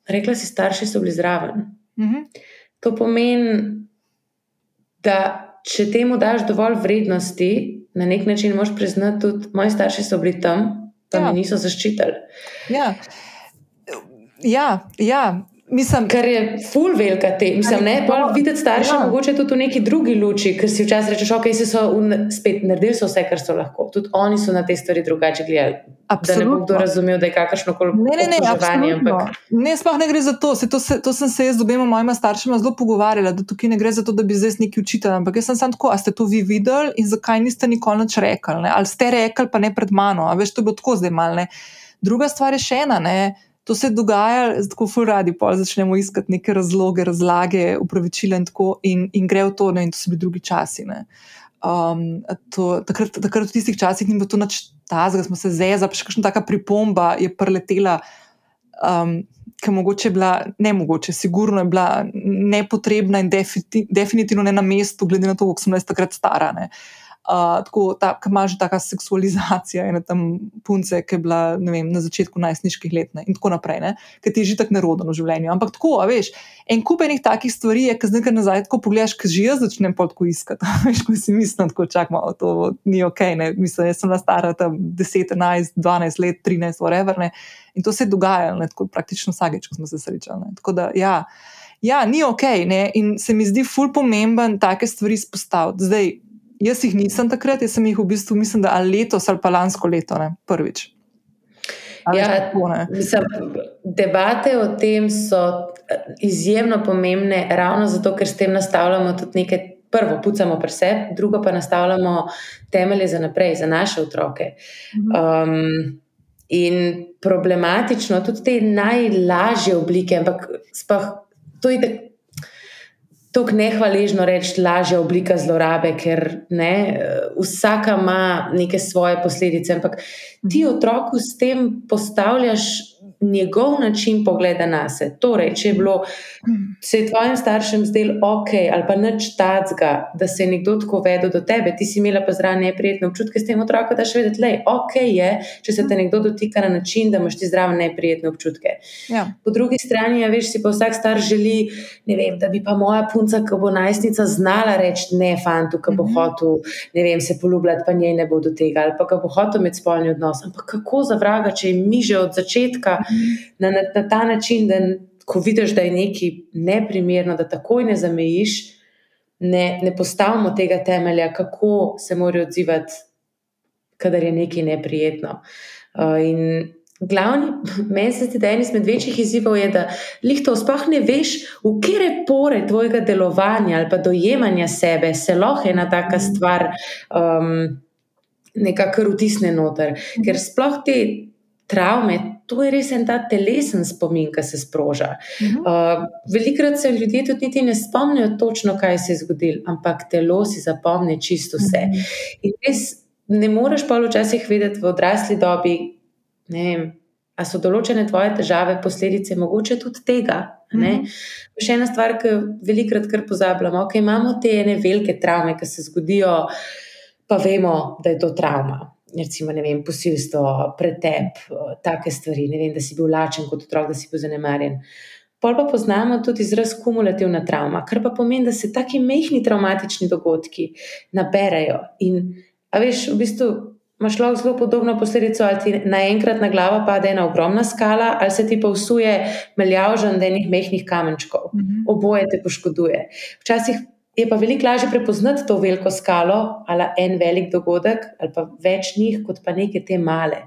rekla si, starši so bili zraven. Mhm. To pomeni, da če temu daš dovolj vrednosti, na nek način moš priznati, da moji starši so bili tam, pa ja. me niso zaščitili. Ja. Ja, ja, Mislim, Ker je full velika te. Mislim, ne, pa videti starše, ja. mogoče tudi v neki drugi luči, ker si včasih rečeš, ok, se so spet naredili so vse, kar so lahko. Tudi oni so na te stvari drugače gledali. Absolutno. Da ne bo kdo razumel, da je kakršno koli ne, ne, ne, ampak... ne, sploh ne gre za to. Se, to, se, to sem se jaz z obema mojima staršema zelo pogovarjala, da tukaj ne gre za to, da bi zdaj neki učitelj. Ampak jaz sem samo tako, a ste to vi videli in zakaj niste nikoli nič rekli? Ne? Ali ste rekli, pa ne pred mano, a veš, to bo tako zdaj malne. Druga stvar je še ena. Ne? To se dogaja, tako ful radi, pa začnemo iskati neke razloge, razlage, upravičila in tako, in, in gre v to, ne, in to so bili drugi časi. Um, to, takrat, takrat v tistih časih ni bilo to nič tazga, smo se zeza, pa še kakšna taka pripomba je preletela, um, ki je mogoče bila ne mogoče, sigurno je bila nepotrebna in definitivno ne na mestu, glede na to, koliko sem jaz takrat stara. Ne. Uh, tako da ima že taka seksualizacija ene tam punce, ki je bila vem, na začetku najstniških let ne, in tako naprej, ki ti je že tako nerodno v življenju. Ampak tako, a veš, en kup enih takih stvari je, ki zdaj kar nazaj tako pogledaš, ki že jaz začnem potko iskati. veš, ko si mislim, tako čakamo, to ni ok, ne, mislim, jaz sem na stara tam 10, 11, 12 let, 13, whatever, ne, in to se je dogajalo, ne, tako praktično vsakeč, ko smo se srečali. Ne, tako da, ja. Ja, ni ok, ne? in se mi zdi ful pomemben take stvari izpostaviti. Zdaj, Jaz jih nisem takrat, jaz sem jih v bistvu, mislim, da ali letos ali pa lansko leto, ne, prvič. Ja, tako, mislim, debate o tem so eh, izjemno pomembne, ravno zato, ker s tem nastavljamo tudi nekaj. Prvo, pucamo pri sebi, drugo pa nastavljamo temelje za naprej, za naše otroke. Um, in problematično, tudi te najlažje oblike, ampak spah, to je tako tako nehvaležno reči, lažja oblika zlorabe, ker ne, vsaka ima neke svoje posledice. Ampak ti otroku s tem postavljaš njegov način pogleda na sebe. Torej, če je bilo se je tvojim staršem zdelo ok, ali pa nič tacga, da se je nekdo tako vedel do tebe, ti si imela pa zraven neprijetne občutke s tem otrokom, da še vedeti, da je ok, je, če se te nekdo dotika na način, da imaš ti zraven neprijetne občutke. Ja. Po drugi strani, ja, veš, si pa vsak star želi, vem, da bi pa moja punca, ki bo najstnica, znala reči ne, fantu, ki bo mm -hmm. hotel, ne vem, se poljubljati, pa njej ne bo do tega, ali pa ki bo hotel imeti spolni odnos. Ampak kako za vraga, če jim mi že od začetka. Na, na, na ta način, da ko vidiš, da je nekaj neprimerno, da takoj ne zamejiš, ne, ne postavimo tega temelja, kako se morajo odzivati, kadar je nekaj neprijetno. Uh, in glavni, meni se zdi, da en izmed večjih izzivov je, da lihto sploh ne veš, v kere pore tvojega delovanja ali pa dojemanja sebe se lahko ena taka stvar. Um, Nekako vtisne noter, ker sploh te travme, to je res en ta telesen spomin, ki se sproža. Uh -huh. uh, Velikrat se ljudje tudi niti ne spomnijo točno, kaj se je zgodilo, ampak telo si zapomni čisto vse. Uh -huh. In res ne moreš pa včasih vedeti v odrasli dobi, ne vem. A so določene tvoje težave posledice, mogoče tudi tega? Mm -hmm. Še ena stvar, ki jo velikokrat kar pozabljamo, je, okay, da imamo te ene velike travme, ki se zgodijo, pa vemo, da je to travma recimo, vem, posilstvo, pretep, take stvari, ne vem, da si bil lačen kot otrok, da si bil zanemarjen. Pol pa poznamo tudi izraz kumulativna travma, kar pa pomeni, da se taki mehki traumatični dogodki naberajo. In, a veš, v bistvu imaš lahko zelo podobno posledico, ali ti naenkrat na glavo pade ena ogromna skala, ali se ti pa usuje meljavžen denih mehkih kamenčkov. -hmm. Oboje te poškoduje. Včasih Je pa veliko lažje prepoznati to veliko skalo ali en velik dogodek, ali pa več njih, kot pa neke te male.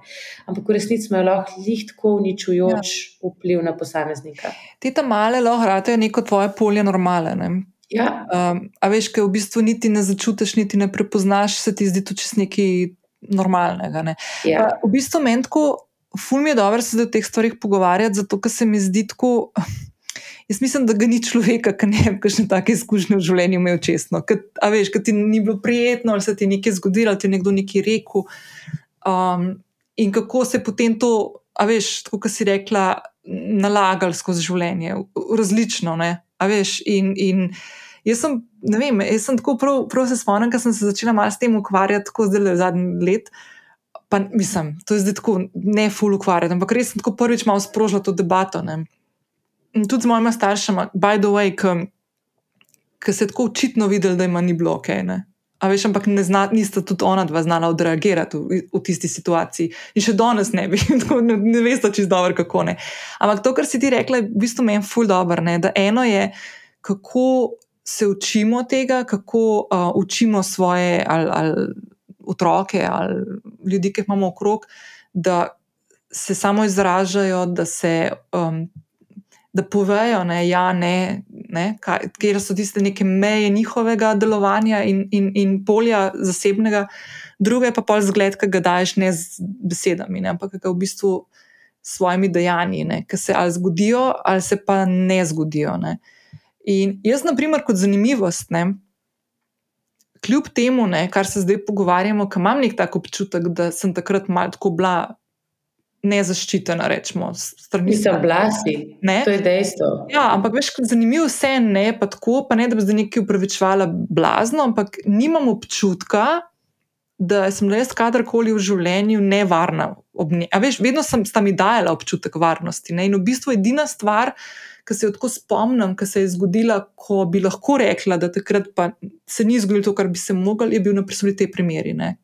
Ampak v resnici imajo lahko lahko uničujoč ja. vpliv na posameznika. Te ta male lahko ratajo neko tvoje polje normale. Ne? Ja. Um, a veš, kaj v bistvu niti ne začutiš, niti ne prepoznaš, se ti zdi to čez nekaj normalnega. Ne? Ja. V bistvu meni tako, ful mi je dobro se o teh stvarih pogovarjati, zato ker se mi zdi tako. Jaz mislim, da ga ni človeka, ki ne bi kakšne take izkušnje v življenju imel čestno. A veš, kaj ti ni bilo prijetno, ali se ti nekaj zgodilo, ali ti je nekdo nekaj rekel. Um, in kako se potem to, a veš, tako kot si rekla, nalagali skozi življenje, različno. A veš, in, in jaz sem, ne vem, jaz sem tako prav, prav se spomnim, ker sem se začela malo s tem ukvarjati, tako zdaj le zadnji let. Pa mislim, to je zdaj tako ne full ukvarjati, ampak res sem tako prvič malo sprožila to debato. Ne tudi z mojima staršema, by the way, ki se je tako očitno videl, da ima ni bilo ok. Ne? A veš, ampak ne zna, nista tudi ona dva znala odreagirati v, v tisti situaciji. In še danes ne bi, ne, ne veste, je dobro, kako ne. Ampak to, kar si ti rekla, je v bistvu meni ful dobro. Da eno je, kako se učimo tega, kako uh, učimo svoje ali, ali otroke ali ljudi, ki jih imamo okrog, da se samo izražajo, da se um, da povejo, da ja, ne, ne, kje so tiste neke meje njihovega delovanja in, in, in polja zasebnega, druga je pa pol zgled, ki ga daješ ne z besedami, ne, ampak ga v bistvu s svojimi dejanji, ki se ali zgodijo, ali se pa ne zgodijo. Ne. In jaz, na primer, kot zanimivost. Ne, Kljub temu, ne, kar se zdaj pogovarjamo, imam nek tak občutek, da sem takrat malo tako bila nezaščitena, rečemo, strani. Mislim, blasi. Ne? To je dejstvo. Ja, ampak veš, zanimivo vse ne pa tako, pa ne da bi zdaj nekaj upravičevala blazno, ampak nimam občutka, da sem res kadarkoli v življenju nevarna. Veš, vedno sem tam dajala občutek varnosti. Ne? In v bistvu edina stvar, ki se jo tako spomnim, ki se je zgodila, ko bi lahko rekla, da takrat pa se ni zgodilo to, kar bi se mogli, je bil na primer te primeri, ne?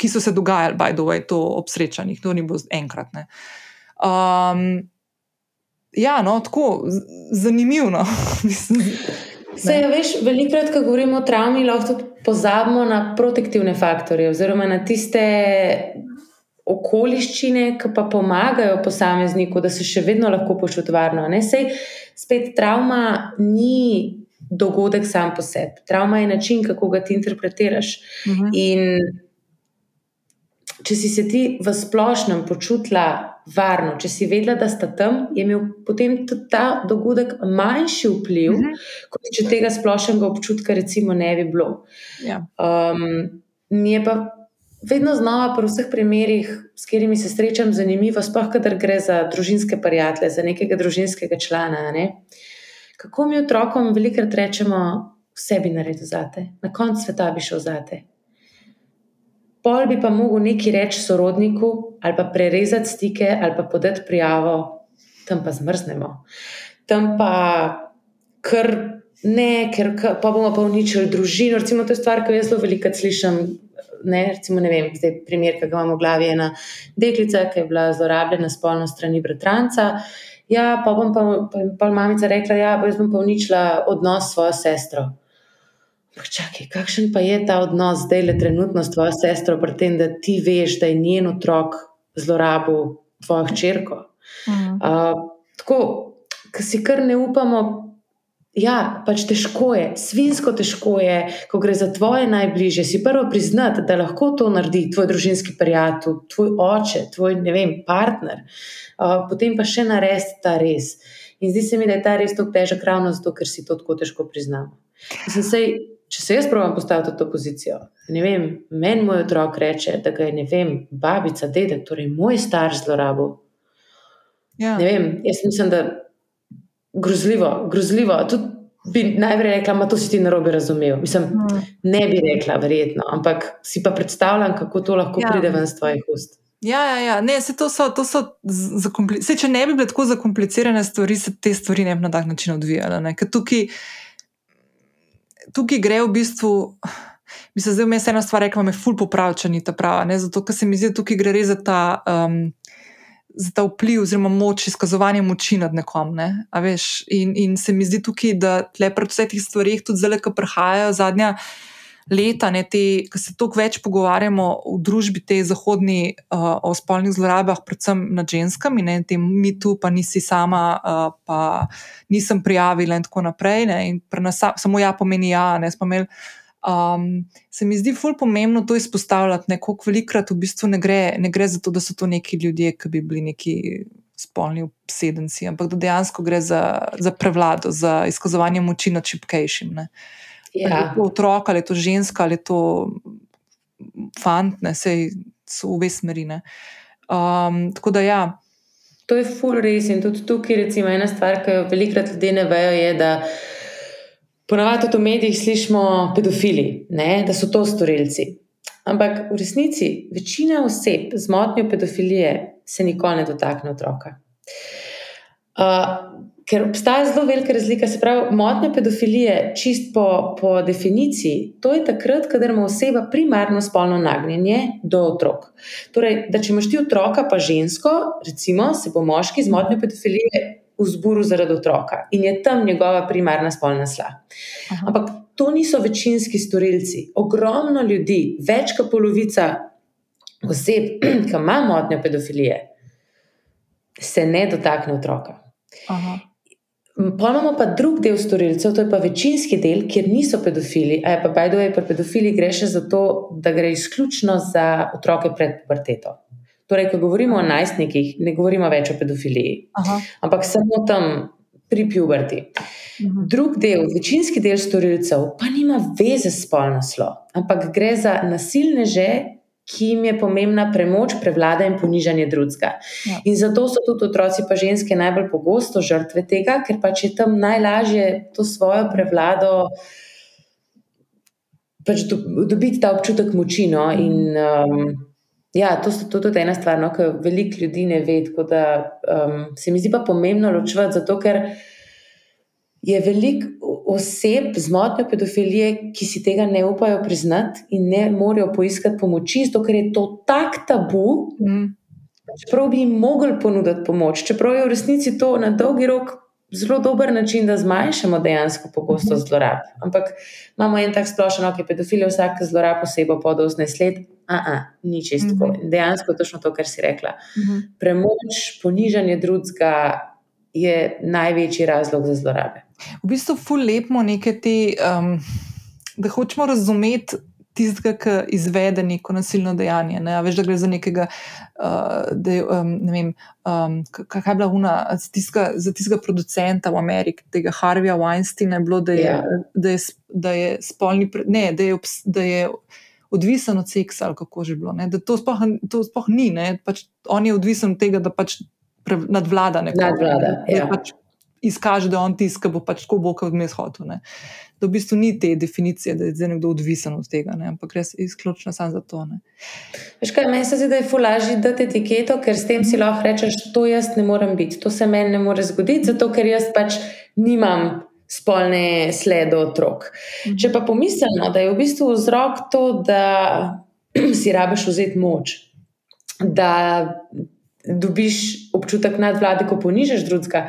Ki so se dogajali, by the way, to ob srečanjih, to ni bilo enkrat. Um, ja, no, tako zanimivo. Se je, veš, velikrat, ko govorimo o travmi, lahko tudi pozabimo na protektivne faktorje, oziroma na tiste okoliščine, ki pa pomagajo posamezniku, da se še vedno lahko počuti varno. Ne? Sej, spet, travma ni dogodek sam po sebi. Travma je način, kako ga ti interpretiraš. Uh mhm. -huh. In če si se ti v splošnem počutila varno, če si vedela, da sta tam, je imel potem tudi ta dogodek manjši vpliv, mhm. -huh. kot če tega splošnega občutka, recimo, ne bi bilo. Ja. Um, mi je pa vedno znova, pri vseh primerih, s katerimi se srečam, zanimivo, sploh, kadar gre za družinske prijatelje, za nekega družinskega člana. Ne? Kako mi otrokom velikokrat rečemo, vse bi naredil zate, na koncu sveta bi šel zate. Pol bi pa mogel nekaj reči sorodniku, ali pa prerezati stike, ali pa podati prijavo, tam pa zmrznemo. Tam pa kar ne, ker pa bomo pa uničili družino. Recimo, to je stvar, ki jo zelo veliko slišim. Ne, recimo, ne vem, zdaj primer, ki ga imamo v glavi, ena deklica, ki je bila zlorabljena spolno strani bratranca. Ja, pa bom pa, pa, pa mamica rekla, da ja, bom pa uničila odnos s svojo sestro. Čakaj, kakšen pa je ta odnos zdaj, le trenutno s tvojo sestro, pri tem, da ti veš, da je njen otrok zlorabil tvojo hčerko. Mhm. Uh, tako, ki si kar ne upamo. Ja, pač težko je, svinsko težko je, ko gre za tvoje najbližje. Si prvo priznati, da lahko to naredi tvoj družinski prijatelj, tvoj oče, tvoj vem, partner, uh, potem pa še narediti ta res. In zdi se mi, da je ta res tako težek, ravno zato, ker si to tako težko priznamo. Mislim, sej, če se jaz pravim postaviti v to pozicijo, ne vem, meni moj otrok reče, da ga je, ne vem, babica, dedek, torej moj starš zlorabil. Ja. Ne vem, jaz mislim, da je grozljivo, grozljivo. Tudi bi najprej rekla, da to si ti narobe razumel. Mislim, hmm. ne bi rekla, verjetno, ampak si pa predstavljam, kako to lahko ja. pride ven z tvojih ust. Ja, ja, ja. Ne, se to so, to so se, če ne bi bile tako zakomplicirane stvari, se te stvari ne bi na tak način odvijale. Ker tukaj tukaj gre v bistvu. Mi se zdaj vmes ena stvar rekla, me ful popravi, če ni ta prava. Ne? Zato, ker se mi zdi, da tukaj gre res za ta, um, za ta vpliv oziroma moč, izkazovanje moči nad nekom. Ne? In, in se mi zdi tukaj, da tle pred vseh teh stvarih, tudi zdaj, ki prihajajo zadnja leta, ki se toliko več pogovarjamo v družbi, te zahodni, uh, o spolnih zlorabah, predvsem nad ženskami, ne tem mi tu, pa nisi sama, uh, pa nisem prijavila in tako naprej. Ne, in nas, samo ja pomeni ja, ne spomel. Um, se mi zdi ful pomembno to izpostavljati, kako velikrat v bistvu ne gre, ne gre za to, da so to neki ljudje, ki bi bili neki spolni obsedenci, ampak da dejansko gre za, za prevlado, za izkazovanje moči nad šipkejšim. Uh, Ja. Ali je to otrok, ali je to ženska, ali je to fant, ne vse so obe smeri. Um, tako da ja. To je full res in tudi tukaj, recimo, ena stvar, ki jo velikrat ljudje ne vejo, je, da ponavadi v medijih slišimo pedofili, ne, da so to storilci. Ampak v resnici večina oseb z motnjo pedofilije se nikoli ne dotakne otroka. Uh, Ker obstaja zelo velika razlika, se pravi, motnja pedofilije, čist po, po definiciji, to je takrat, kadar ima oseba primarno spolno nagnjenje do otrok. Torej, da če imaš ti otroka, pa žensko, recimo, se bo moški z motnjo pedofilije vzburil zaradi otroka in je tam njegova primarna spolna sla. Aha. Ampak to niso večinski storilci. Ogromno ljudi, več kot polovica oseb, ki ima motnjo pedofilije, se ne dotakne otroka. Aha. Imamo pa drug del storilcev, to je pa večinski del, kjer niso pedofili. A je pa, by the way, pri pedofili gre še za to, da gre izključno za otroke pred puberteto. Torej, ko govorimo o najstnikih, ne govorimo več o pedofiliji, Aha. ampak samo tam pri puberti. Mhm. Drug del, večinski del storilcev, pa nima veze s spolnoslo, ampak gre za nasilne že, ki jim je pomembna premoč, prevlada in ponižanje drugega. Ja. In zato so tudi otroci, pa ženske, najbolj pogosto žrtve tega, ker pač je tam najlažje to svojo prevlado pač do, dobiti ta občutek moči. No? In um, ja, to je tudi ena stvar, no? ki veliko ljudi ne ve. Da, um, se mi zdi pa pomembno ločevati, zato ker je veliko oseb z motnjo pedofilije, ki si tega ne upajo priznati in ne morejo poiskati pomoči, zato ker je to tak tabu. Mm. Čeprav bi jim mogli ponuditi pomoč, čeprav je v resnici to na dolgi rok zelo dober način, da zmanjšamo dejansko pogosto mhm. zlorab. Ampak imamo en tak splošen, ok, pedofil je vsak zlorab osebo pod 18 let. Aha, ni čisto tako. Mhm. Dejansko je točno to, kar si rekla. Mhm. Premoč, ponižanje drugega je največji razlog za zlorabe. V bistvu, ful lepmo nekaj te, um, da hočemo razumeti tistega, ki izvede neko nasilno dejanje. Ne? Veš, da gre za nekega, uh, da je, um, ne vem, um, kaj je bila una, tiska, za tistega producenta v Ameriki, tega Harveya Weinsteina, je bilo, da je, yeah. Ja. da je, da je spolni, ne, da je, da je odvisen od seksa ali kako že bilo. Ne? Da to sploh, to sploh ni, pač on je odvisen od tega, da pač nadvlada nekoga. Nadvlada, ja. pač izkaže, da on tisti, ki bo pač tako bo, kot mi je hotel da v bistvu ni te definicije, da je zdaj nekdo odvisen od tega, ne? ampak res izključno samo za to. Veš kaj, meni se zdi, da je fulaži dati etiketo, ker s tem si lahko rečeš, to jaz ne morem biti, to se meni ne more zgoditi, zato ker jaz pač nimam. Spolne slede otrok. Mhm. Če pa pomislimo, da je v bistvu vzrok to, da si rabiš vzeti moč, da dobiš občutek nadvlade, ko ponižeš drugega,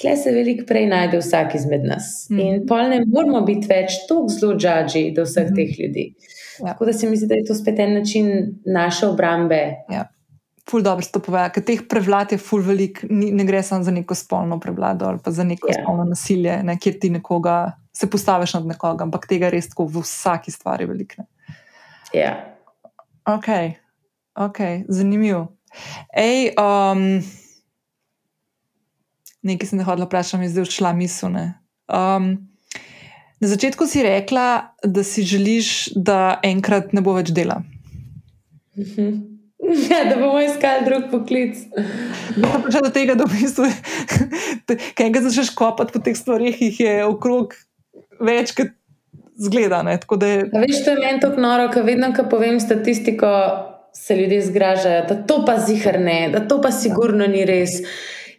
Tle se veliko prej najde vsak izmed nas. Mm. In pol ne moramo biti več tako zelo džadži do vseh mm. teh ljudi. Ja. Tako da se mi zdi, da je to spet en način naše obrambe. Ja. Ful dobro se to pove, ker teh prevlad je ful velik, ni, ne gre samo za neko spolno prevlado ali pa za neko ja. spolno nasilje, ne, kjer ti nekoga se postaviš nad nekoga, ampak tega res tako v vsaki stvari veliko. Ja. Ok, okay. zanimivo. Ej, um, nekaj sem hodila vprašati, mi je zdaj všla misel. Um, na začetku si rekla, da si želiš, da enkrat ne bo več dela. Ja, da bomo iskali drug poklic. Da pa če do tega, da v bistvu, kaj ga začneš kopati po teh stvarih, jih je okrog več, kot zgleda. Je... Veš, to je meni tako noro, ker vedno, ko povem statistiko, se ljudje zgražajo, da to pa zihrne, da to pa sigurno ni res.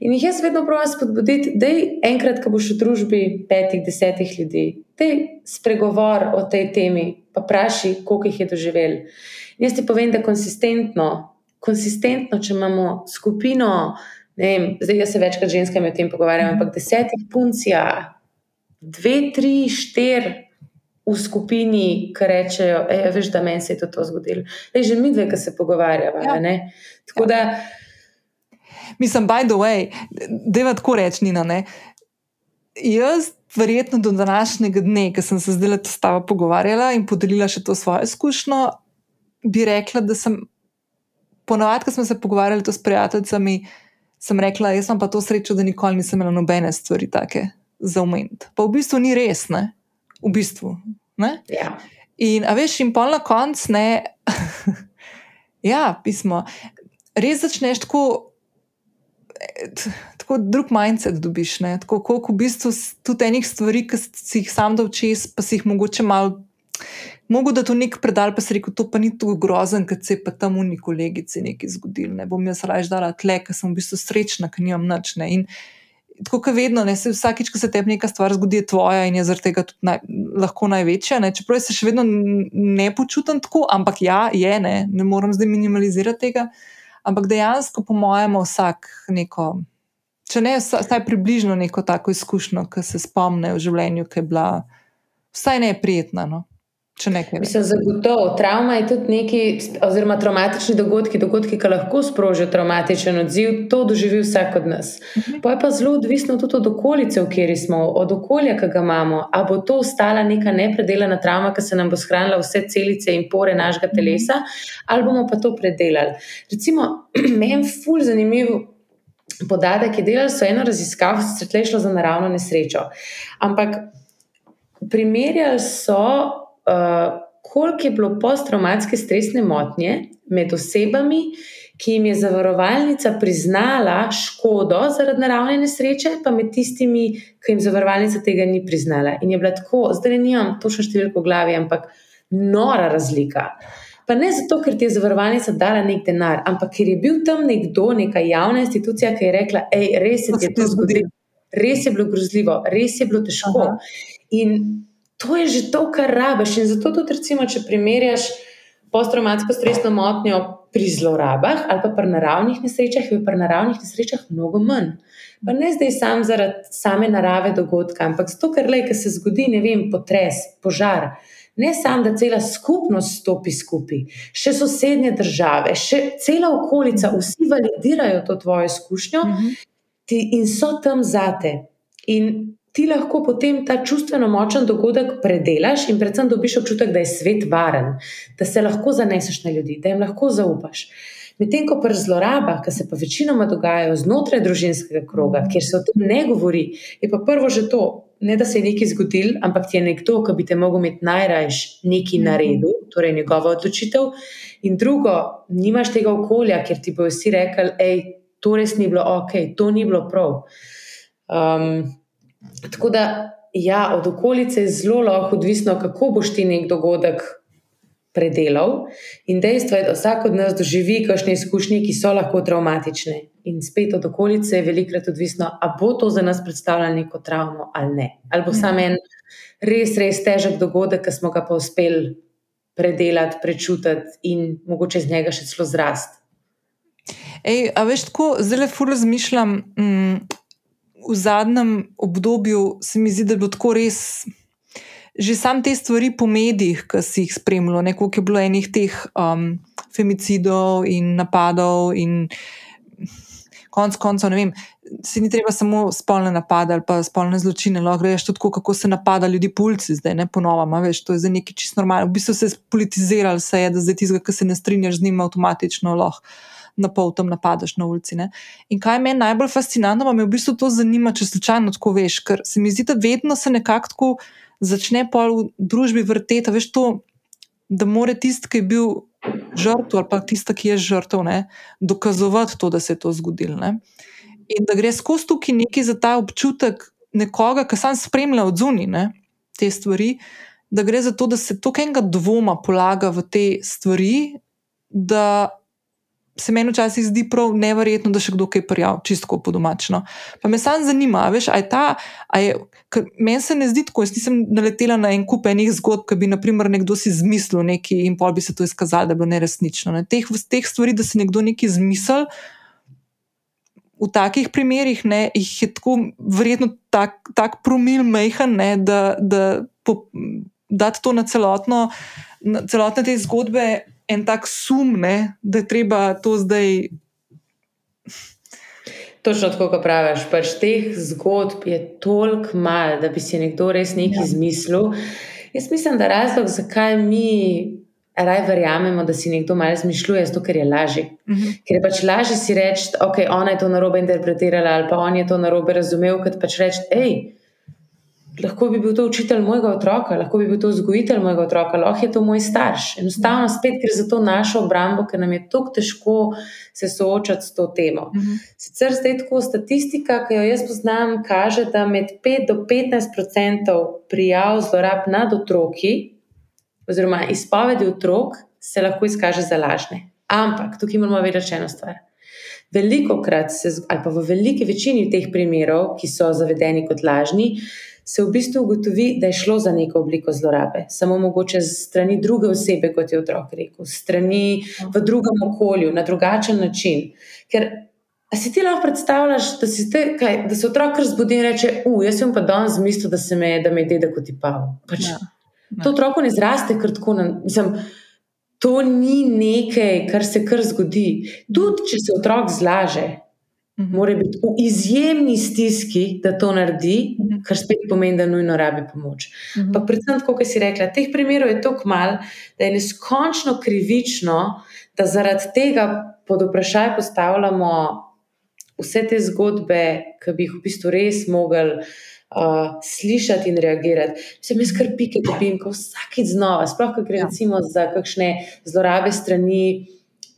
In jih jaz vedno pravim spodbuditi, da je enkrat, ko boš v družbi petih, desetih ljudi, da je spregovor o tej temi, pa vpraši, koliko jih je doživel. In jaz ti povem, da konsistentno, konsistentno, če imamo skupino, ne vem, zdaj jaz se večkrat ženskami o tem pogovarjam, ampak desetih puncija, dve, tri, štiri. V skupini, ki rečejo, je veš, da meni se je to, to zgodilo. Le že mi dve, ki se pogovarjamo. Ja. Tako ja. da Mislim, by the way, da je tako reči, Nina. Ne? Jaz, verjetno do današnjega dne, ki sem se zdaj le stava pogovarjala in podelila še to svojo izkušnjo, bi rekla, da sem ponovadi, ko smo se pogovarjali s prijateljicami, sem rekla, jaz sem pa to srečo, da nikoli nisem imela nobene stvari take za umet. Pa v bistvu ni res, ne? V bistvu. Ja. In a veš, in pol na koncu, ne. ja, pismo. Res začneš tako tako drug mindset dobiš. Ne? Tako kot v bistvu tudi enih stvari, ki si jih sam dal čez, pa si jih mogoče malo. Mogoče da to nek predal, pa se reko, to pa ni tako grozen, kot se je pa tam neki kolegici nekaj zgodilo. Ne bom jaz raje dala tle, ker sem v bistvu srečna, ker nimam nič. Ne? In tako, kot vedno, ne? se vsakič, ko se tebi neka stvar zgodi, je tvoja in je zaradi tega tudi naj, lahko največja. Ne? Čeprav se še vedno ne počutim tako, ampak ja, je, ne, ne morem zdaj minimalizirati tega. Ampak dejansko, po mojem, vsak neko, če ne vsaj približno neko tako izkušnjo, ki se spomne v življenju, ki je bila vsaj neprijetna. No? Mislim, zagotovo. Trauma je tudi neki, oziroma traumatični dogodki, dogodki, ki lahko sprožijo traumatičen odziv, to doživi vsak od nas. Mhm. Pa je pa zelo odvisno tudi od okolice, v kateri smo, od okolja, ki ga imamo. Ali bo to ostala neka nepredelana trauma, ki se nam bo shranila vse celice in pore našega mhm. telesa, ali bomo pa to predelali. Recimo, meni je ful zanimiv. Podatek je delal, so eno raziskavo, se je šlo za naravno nesrečo. Ampak primerjali so koliko je bilo posttraumatske stresne motnje med osebami, ki jim je zavarovalnica priznala škodo zaradi naravne nesreče, pa med tistimi, ki jim zavarovalnica tega ni priznala. In je bila tako, zdaj ne imam točno številko v glavi, ampak nora razlika. Pa ne zato, ker ti je zavarovalnica dala nek denar, ampak ker je bil tam nekdo, neka javna institucija, ki je rekla: hej, res se ti je to zgodilo. Res je bilo grozljivo, res je bilo težko. Aha. In to je že to, kar rabiš. In zato tudi, recimo, če primerjaš posttraumatsko stresno motnjo pri zlorabah ali pa pri naravnih nesrečah, je pri naravnih nesrečah mnogo manj. Pa ne zdaj sam zaradi same narave dogodka, ampak zato, ker le, se zgodi, ne vem, potres, požar ne samo, da cela skupnost stopi skupaj, še sosednje države, še cela okolica, vsi validirajo to tvojo izkušnjo mhm. ti, in so tam zate. In ti lahko potem ta čustveno močen dogodek predelaš, in predvsem dobiš občutek, da je svet varen, da se lahko zaneseš na ljudi, da jim lahko zaupaš. Medtem ko pri zlorabah, ki se pa večinoma dogajajo znotraj družinskega kroga, kjer se o tem ne govori, je pa prvo že to, ne da se je nekaj zgodil, ampak ti je nekdo, ki bi te mogel imeti najrajš neki na redu, torej njegova odločitev. In drugo, nimaš tega okolja, kjer ti bojo vsi rekli, hej, to res ni bilo ok, to ni bilo prav. Um, tako da, ja, od okolice je zelo lahko odvisno, kako boš ti nek dogodek predelal. In dejstvo je, da vsak od nas doživi kakšne izkušnje, ki so lahko traumatične. In spet od okolice je velikrat odvisno, ali bo to za nas predstavljalo neko travmo ali ne. Ali bo samo en res, res težek dogodek, ki smo ga pa uspeli predelati, prečutiti in mogoče iz njega še celo zrast. Ej, a veš, tako zelo fur razmišljam. Mm, v zadnjem obdobju se mi zdi, da je bilo tako res že sam te stvari po medijih, ki si jih spremljal, koliko je bilo enih teh um, femicidov in napadov, in konc koncev, ne vem, se ni treba samo spolne napade ali pa spolne zločine, lahko greš tudi tako, kako se napada ljudi pulci, zdaj ne ponovama, veš, to je za nekaj čisto normalno. V bistvu se je politiziralo, se je, da zdaj tizga, ki se ne strinjaš z njim, avtomatično lahko. Na pol tam napadaš na ulici. Ne? In kaj me najbolj fascinantno, pa me v bistvu to zanima, če slučajno tako veš, ker se mi zdi, da vedno se nekako tako začne pol v družbi vrteti, veš to, da more tisti, ki je bil žrtev ali pa tisti, ki je žrtev, ne, dokazovati to, da se je to zgodilo. Ne. In da gre skozi tukaj neki za ta občutek nekoga, ki sam spremlja od zunaj te stvari, da gre za to, da se toliko enega dvoma polaga v te stvari, da se meni včasih zdi prav nevrjetno, da še kdo kaj prijavi, čisto po domačno. Pa me samo zanima, veš, aj ta, aj, meni se ne zdi tako, jaz nisem naletela na en kup enih zgodb, ki bi, naprimer, nekdo si izmislil nekaj in pol bi se to izkazalo, da je bilo neresnično. Ne. Teh, teh stvari, da si nekdo nekaj izmislil. V takih primerih ne, je tako verjetno tak, tak promil mehen, ne, da, da po, dati to na celotno, na celotne te zgodbe en tak sum, ne, da je treba to zdaj. Točno tako, kot praviš. Pač teh zgodb je toliko malo, da bi si nekdo res nekaj ja. izmislil. Jaz mislim, da razlog, zakaj mi raje verjamemo, da si nekdo malo izmišljuje, je to, ker je lažje. Uh mhm. -huh. Ker je pač lažje si reči, da okay, je ona to narobe interpretirala ali pa on je to narobe razumel, kot pač reči, hej lahko bi bil to učitelj mojega otroka, lahko bi bil to vzgojitelj mojega otroka, lahko je to moj starš. Enostavno spet gre za to našo obrambo, ker nam je tako težko se soočati s to temo. Mhm. Sicer zdaj tako statistika, ki jo jaz poznam, kaže, da med 5 do 15 odstotkov prijav zlorab nad otroki, oziroma izpovedi otrok, se lahko izkaže za lažne. Ampak tukaj moramo vedeti eno stvar. Veliko krat, se, ali pa v veliki večini teh primerov, ki so zavedeni kot lažni, se v bistvu ugotovi, da je šlo za neko obliko zlorabe, samo mogoče strani druge osebe, kot je otrok rekel, strani v drugem okolju, na drugačen način. Ker si ti lahko predstavljaš, da, te, kaj, da se otrok razbudi in reče: Uf, jaz sem pa danes mislil, da se me, da me je dedek otipal. Pač, ja, ja. To otroku ne zraste, ker tako na. Mislim, To ni nekaj, kar se kar zgodi. Tudi če se otrok zlaže, -hmm. mora biti v izjemni stiski, da to naredi, mm -hmm. kar spet pomeni, da nujno rabi pomoč. Mm -hmm. Pa predvsem, kot si rekla, teh primerov je tako malo, da je neskončno krivično, da zaradi tega pod vprašaj postavljamo vse te zgodbe, ki bi jih v bistvu res mogli. Uh, slišati in reagirati. Se mi skrbi, da bi jim vsakeč znova, sploh, ko gre ja. za kakšne zlorabe strani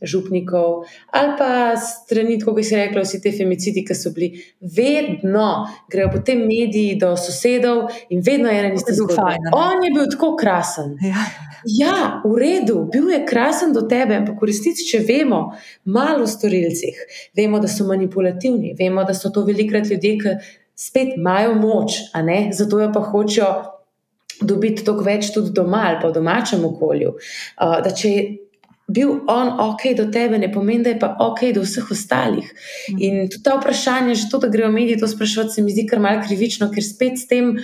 župnikov, ali pa strani, kot bi se reklo, vsi te femicidi, ki so bili, vedno grejo po tem mediji do sosedov in vedno je ena ista zgodba. On je bil tako krasen. Ja. ja, v redu, bil je krasen do tebe, ampak v resnici, če vemo malo o storilcih, vemo, da so manipulativni, vemo, da so to velikrat ljudje, ki spet imajo moč, zato jo pa hočejo. Dobiti toliko več tudi doma ali pa v domačem okolju. Uh, da če bil on ok do tebe, ne pomeni, da je pa ok do vseh ostalih. Mhm. In tudi ta vprašanje, že to, da grejo mediji to sprašovati, se mi zdi kar malce krivično, ker spet s tem.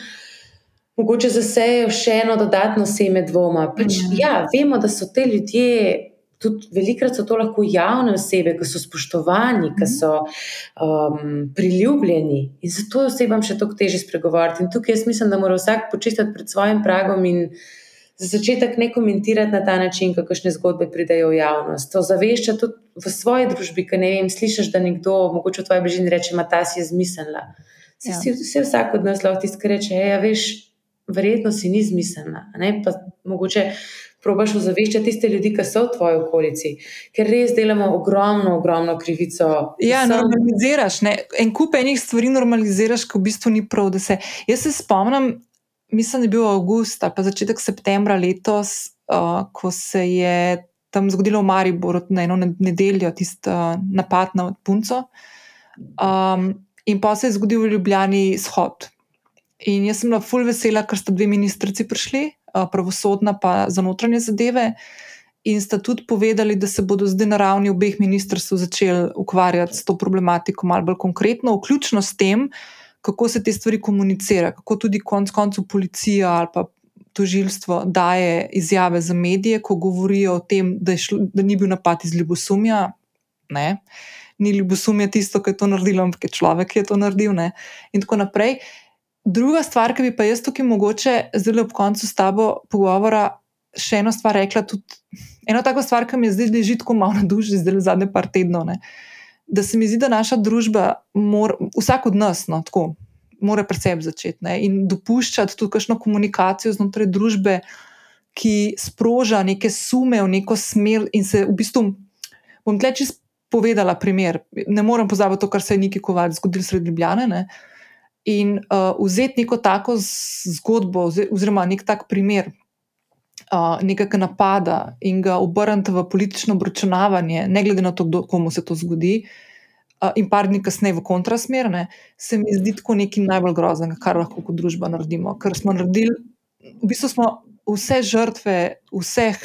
Mogoče zasejo še eno dodatno seme dvoma. Pač, mm. Ja, vemo, da so te ljudje, tudi velikrat so to lahko javne osebe, ki so spoštovani, ki so um, priljubljeni in zato je osebam še toliko težje spregovoriti. In tukaj jaz mislim, da mora vsak počistiti pred svojim pragom in za začetek ne komentirati na ta način, kako še zgodbe pridejo v javnost. To zavešča tudi v svoji družbi, ki ne vem, slišiš, da nekdo, mogoče v tvoji bližini, reče: Ma ta si je zmislila. Ja. Vse vsak od nas lahko tiskar reče: Ja, veš, verjetno si ni zmislila. Pa mogoče. Probaš ozaveščati tiste ljudi, ki so v tvoji okolici, ker res delamo ogromno, ogromno krivico. Ja, sem... normaliziraš. Ne? En kup enih stvari normaliziraš, ki v bistvu ni prav. Se... Jaz se spomnim, mislim, da je bil avgust ali pa začetek septembra letos, uh, ko se je tam zgodilo v Mariboru na eno nedeljo, tisti uh, napad na punco. Um, in pa se je zgodil v Ljubljani shod. In jaz sem bila full vesela, ker sta dve ministrici prišli, uh, pravosodna pa za notranje zadeve. In sta tudi povedali, da se bodo zdaj na ravni obeh ministrstv začeli ukvarjati s to problematiko, malo bolj konkretno, vključno s tem, uh, kako se te stvari komunicira, kako tudi konec koncev policija ali pa tožilstvo daje izjave za medije, ko govorijo o tem, da, šlo, da ni bil napad iz ljubosumja. Ne? Ni ljubosumje tisto, ki je to naredilo, ampak je človek, ki je to naredil. Ne? In tako naprej. Druga stvar, ki bi pa jaz tukaj mogoče zdaj ob koncu s tabo pogovora še eno stvar rekla, tudi eno tako stvar, ki mi je zdaj leži tako malo na duši, zdaj zadnje par tednov. Uh, da se mi zdi, da naša družba, mor, vsak od nas, no, tako, mora predvsem začeti ne, in dopuščati tudi kakšno komunikacijo znotraj družbe, ki sproža neke sume v neko smer. In se v bistvu, bom tle čist povedala primer, ne morem pozabiti to, kar se je neki kovalc zgodil sredi Ljubljane. Ne, in uh, vzeti neko tako zgodbo, oziroma nek tak primer. Uh, nekega napada in ga obrniti v politično obračunavanje, ne glede na to, kdo, komu se to zgodi, uh, in par dni kasneje v kontrasmer, ne, se mi zdi tako nekaj najbolj groznega, kar lahko kot družba naredimo. Ker smo naredili, v bistvu smo vse žrtve vseh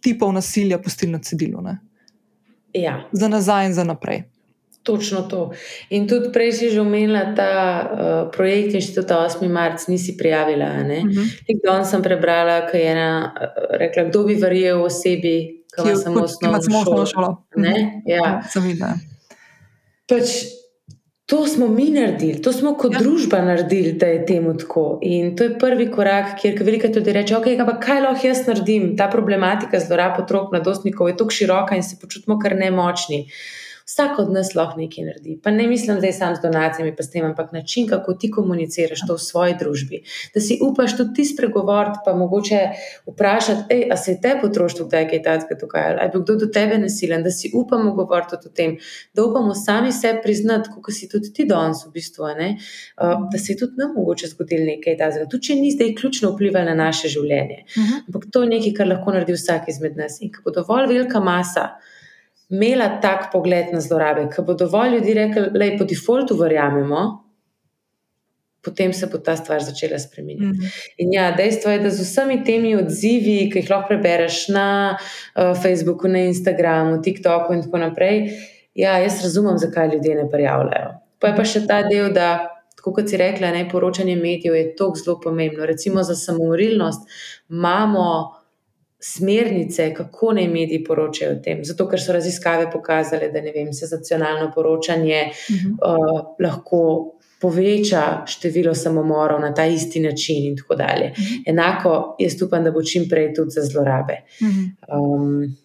tipov nasilja pustili na cedilu. Ja. Za nazaj in za naprej. Točno to. In tudi prej si že omenila ta uh, projekt Inštituta 8. marca, nisi prijavila. Uh -huh. Danes sem prebrala, kaj je ena uh, rekla, kdo bi verjel osebi, ki ima samo osnovno šolo. šolo. Uh mhm. Ja, ja sem videla. Pač, to smo mi naredili, to smo kot ja. družba naredili, da je temu tako. In to je prvi korak, kjer veliko ljudi reče: okay, kaj lahko jaz naredim? Ta problematika zlorab otrok, mladostnikov je tako široka in se počutimo kar nemočni. Uh, vsak od nas lahko nekaj naredi. Pa ne mislim, da je sam z donacijami, pa s tem, ampak način, kako ti komuniciraš to v svoji družbi. Da si upaš tudi ti spregovoriti, pa mogoče vprašati, a se je te potrošnjo kdaj kaj takega dogajalo, ali je bil kdo do tebe nasilen, da si upamo govoriti o tem, da upamo sami sebi priznati, kako si tudi ti danes v bistvu, ne? da se je tudi nam mogoče zgodil nekaj takega, tudi če ni zdaj ključno vplivalo na naše življenje. Uh -huh. Ampak to je nekaj, kar lahko naredi vsak izmed nas. In ko bo dovolj velika masa, imela tak pogled na zlorabe, ki bo dovolj ljudi rekli, da je po defaultu verjamemo, potem se bo ta stvar začela spremenjati. Mm -hmm. In ja, dejstvo je, da z vsemi temi odzivi, ki jih lahko prebereš na uh, Facebooku, na Instagramu, TikToku in tako naprej, ja, jaz razumem, zakaj ljudje ne prijavljajo. Pa je pa še ta del, da. Kot si rekla, ne, poročanje medijev je tako zelo pomembno. Recimo za samomorilnost imamo smernice, kako naj mediji poročajo o tem. Zato, ker so raziskave pokazale, da vem, se zacionalno poročanje uh -huh. uh, lahko poveča število samomorov na ta isti način, in tako dalje. Uh -huh. Enako jaz upam, da bo čim prej tudi za zlorabe. Uh -huh. um,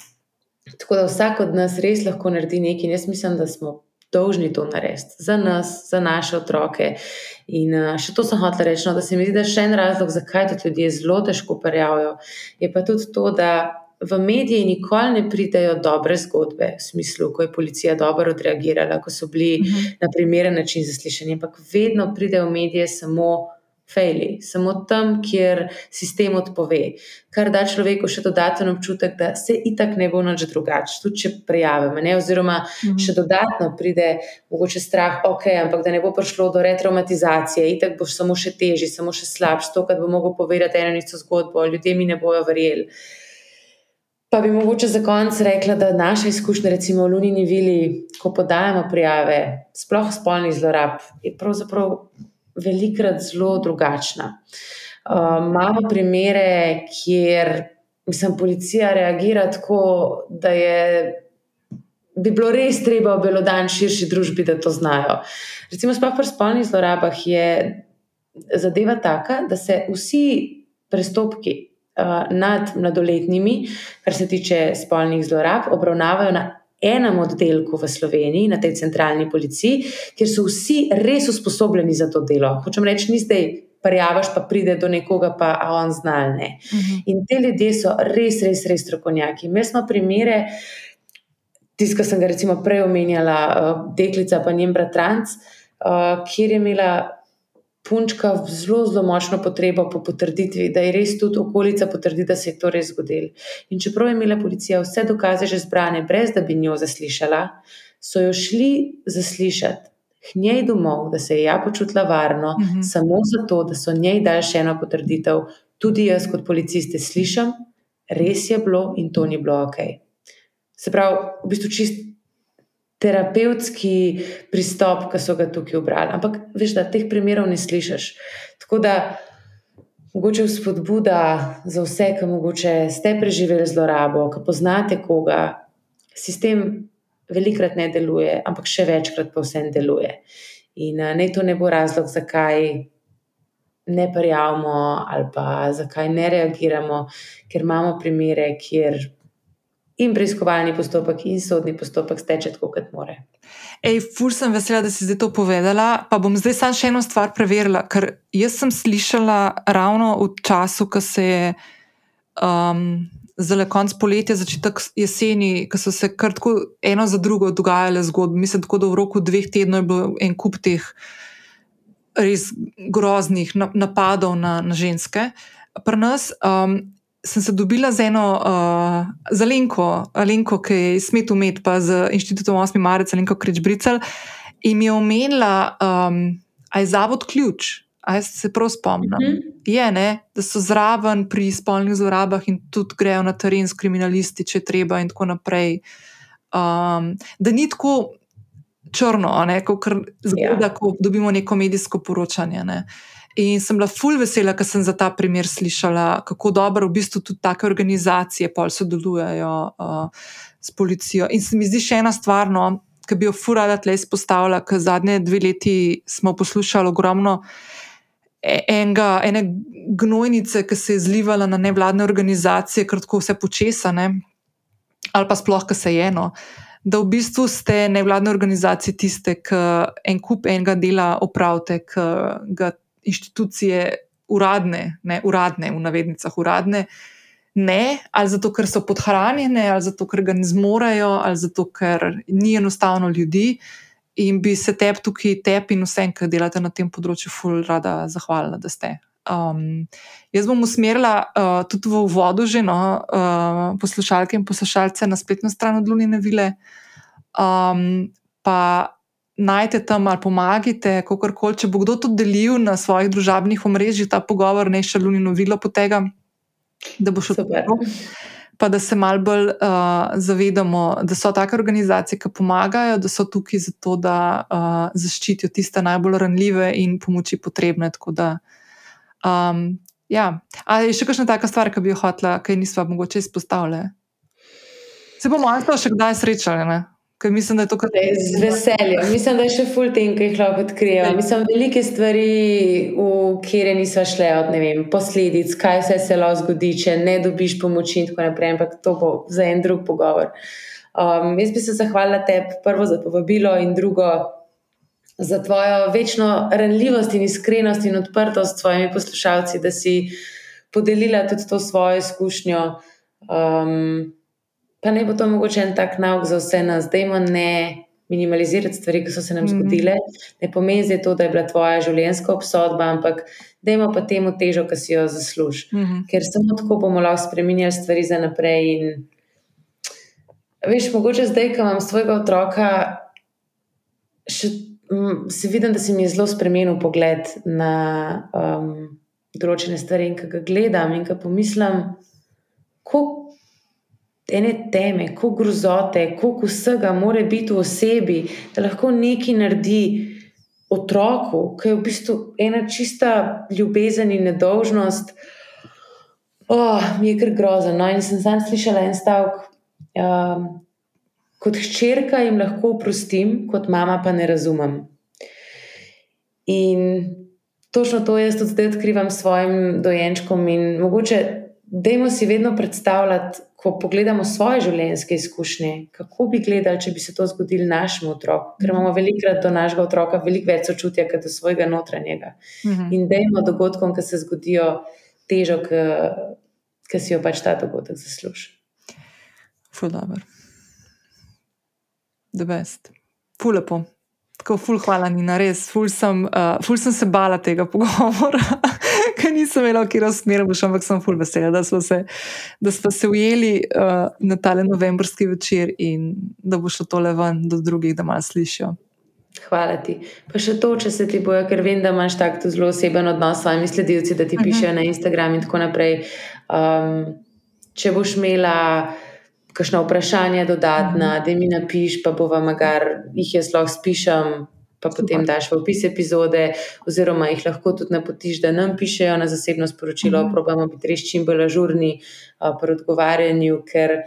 tako da vsak od nas res lahko naredi nekaj, jaz mislim, da smo dolžni to narediti za nas, za naše otroke. In uh, še to sem hotel reči, no, da se mi zdi, da je še en razlog, zakaj to ljudje zelo težko prijavijo, je pa tudi to, da v mediji nikoli ne pridejo dobre zgodbe, v smislu, ko je policija dobro odreagirala, ko so bili uh mhm. -huh. na primeren način zaslišani, ampak vedno pridejo v medije samo fejli, samo tam, kjer sistem odpove, kar da človeku še dodaten občutek, da se itak ne bo nič drugače, tudi če prijavimo. Oziroma, mm -hmm. še dodatno pride mogoče strah, ok, ampak da ne bo prišlo do retraumatizacije, itak bo samo še težje, samo še slabše, to, kar bo mogel povedati eno isto zgodbo, ljudje mi ne bojo verjeli. Pa bi mogoče za konec rekla, da naša izkušnja, recimo v Lunini Vili, ko podajamo prijave, sploh spolnih zlorab, je pravzaprav velikrat zelo drugačna. Uh, imamo primere, kjer mislim, policija reagira tako, da je, bi bilo res treba obelodan širši družbi, da to znajo. Recimo, sploh pri spolnih zlorabah je zadeva taka, da se vsi prestopki uh, nad mladoletnimi, kar se tiče spolnih zlorab, obravnavajo na enem oddelku v Sloveniji, na tej centralni policiji, kjer so vsi res usposobljeni za to delo. Hočem reči, ni zdaj. Prijavaš, pa pride do nekoga, pa on znal ne. Uh mhm. -huh. In te ljudje so res, res, res strokovnjaki. Mi smo primere, tisto, ki sem ga recimo prej omenjala, uh, deklica, pa njen bratranc, uh, kjer je imela punčka zelo, zelo močno potrebo po potrditvi, da je res tudi okolica potrdi, da se je to res zgodilo. In čeprav je imela policija vse dokaze že zbrane, brez da bi njo zaslišala, so jo šli zaslišati. Njej domov, da se je ja počutila varno, uh mhm. -huh. samo zato, da so njej dali še eno potrditev, tudi jaz, kot policiste, slišim, res je bilo in to ni bilo ok. Se pravi, v bistvu čist terapevtski pristop, ki so ga tukaj obrali. Ampak veš, da teh primerov ne slišiš. Tako da, mogoče vzpodbuda za vse, ki mogoče ste preživeli zlorabo, ki poznate koga, sistem velikrat ne deluje, ampak še večkrat pa vsem deluje. In uh, naj to ne bo razlog, zakaj. Ne prijavimo, ali pa zakaj ne reagiramo, ker imamo primere, kjer in preiskovalni postopek, in sodni postopek steče tako, kot more. Ej, fur sem vesela, da si zdaj to povedala. Pa bom zdaj samo še eno stvar preverila, ker jaz sem slišala ravno v času, ko se je. Um, Zdaj, konc poletja, začetek jeseni, ko so se kar tako eno za drugo dogajale zgodbe. Mislim, tako da v roku dveh tednov je bil en kup teh res groznih napadov na, na ženske. Pri nas um, sem se dobila z eno, uh, z Alenko, Alenko, ki je smet umet, pa z inštitutom 8. marca, Alenko Kričbricel, in mi je omenila, um, aj zavod ključ. Aj se prav spomnim. Mm -hmm. Je, ne, da so zraven pri spolnih zlorabah in tudi grejo na teren s kriminalisti, če treba, in tako naprej. Um, da ni tako črno, kot zgleda, ja. ko dobimo neko medijsko poročanje. Ne. Uh, In sem bila ful vesela, ker sem za ta primer slišala, kako dobro v bistvu tudi take organizacije pol sodelujejo uh, s policijo. In se mi zdi še ena stvar, no, ki bi jo furala tle izpostavila, ker zadnje dve leti smo poslušali ogromno e, enega, ene gnojnice, ki se je zlivala na nevladne organizacije, ker tako vse počesane, ali pa sploh, ki se je eno. Da v bistvu ste nevladne organizacije tiste, ki en kup enega dela opravite, ki ga inštitucije uradne, ne uradne, v navednicah uradne, ne, ali zato, ker so podhranjene, ali zato, ker ga ne zmorejo, ali zato, ker ni enostavno ljudi. In bi se tebi tukaj, tebi in vsem, ki delate na tem področju, ful rada zahvalila, da ste. Um, jaz bom usmerila uh, tudi v vodo, že no, uh, poslušalke in poslušalce na spletno stran od Lunine Vile. Um, pa najdete tam ali pomagajte, kako koli. Če bo kdo to delil na svojih družabnih omrežjih, ta pogovor ne še luni novilo po tega, da bo šlo tako. Pa da se malo bolj uh, zavedamo, da so take organizacije, ki pomagajo, da so tukaj zato, da uh, zaščitijo tiste najbolj ranljive in pomoči potrebne. Da, um, ja. Ali je še kakšna taka stvar, ki bi jo hotela, ki nismo mogoče izpostavljali? Se bomo ali še kdaj srečali? Ne? Ker mislim, da je to kar nekaj. Z veseljem. Mislim, da je še full tem, ki jih lahko odkrijejo. Ja. Mislim, velike stvari, v kjer niso šle od vem, posledic, kaj se lahko zgodi, če ne dobiš pomoči in tako naprej. Ampak to bo za en drug pogovor. Um, jaz bi se zahvalila tebi, prvo za povabilo in drugo za tvojo večno ranljivost in iskrenost in odprtost s svojimi poslušalci, da si podelila tudi to svojo izkušnjo. Um, pa ne bo to mogoče en tak nauk za vse nas, da imamo ne minimalizirati stvari, ki so se nam mm -hmm. zgodile. Ne pomeni zdaj to, da je bila tvoja življenjska obsodba, ampak da imamo pa temu težo, ki si jo zaslužiš. Mm -hmm. Ker samo tako bomo lahko spremenjali stvari za naprej. In, veš, mogoče zdaj, ko imam svojega otroka, še, m, se vidim, da se mi je zelo spremenil pogled na um, določene stvari in ki ga gledam in ki pomislim, kako ene teme, kako grozote, koliko vsega mora biti v osebi, da lahko nekaj naredi otroku, ki je v bistvu ena čista ljubezen in nedolžnost. Oh, mi je kar grozno. No, in sem sam slišala en stavek. Um, kot hčerka jim lahko oprostim, kot mama pa ne razumem. In točno to jaz tudi zdaj odkrivam svojim dojenčkom. In mogoče, dajmo si vedno predstavljati, ko pogledamo svoje življenjske izkušnje, kako bi gledali, če bi se to zgodilo našemu otroku. Ker imamo velikrat do našega otroka veliko več sočutja, kot do svojega notranjega. Uh mhm. -huh. In dajmo dogodkom, ki se zgodijo, težo, ki si jo pač ta dogodek zasluži. Ful dobro. The best. Ful lepo. Tako, ful, hvala, Nina, res. Ful sem, uh, ful sem se bala tega pogovora, ker nisem imela, kje razmeriti, ampak sem ful vesela, da smo se, da smo se ujeli uh, na tale novembrski večer in da bo šlo tole ven do drugih, da malo slišijo. Hvala ti. Pa še to, če se ti bojo, ker vem, da imaš tako zelo oseben odnos s svojimi sledilci, da ti uh mhm. -huh. pišejo na Instagram in tako naprej. Um, če boš imela kakšno vprašanje dodatna, mhm. da mi napiš, pa bo vam, kar jih jaz lahko spišem. Pa potem daš v opis epizode, oziroma jih lahko tudi napotiš, da nam pišejo na zasebno sporočilo. Mm. Probamo biti res čim bolj ažurni uh, pri odgovarjanju, ker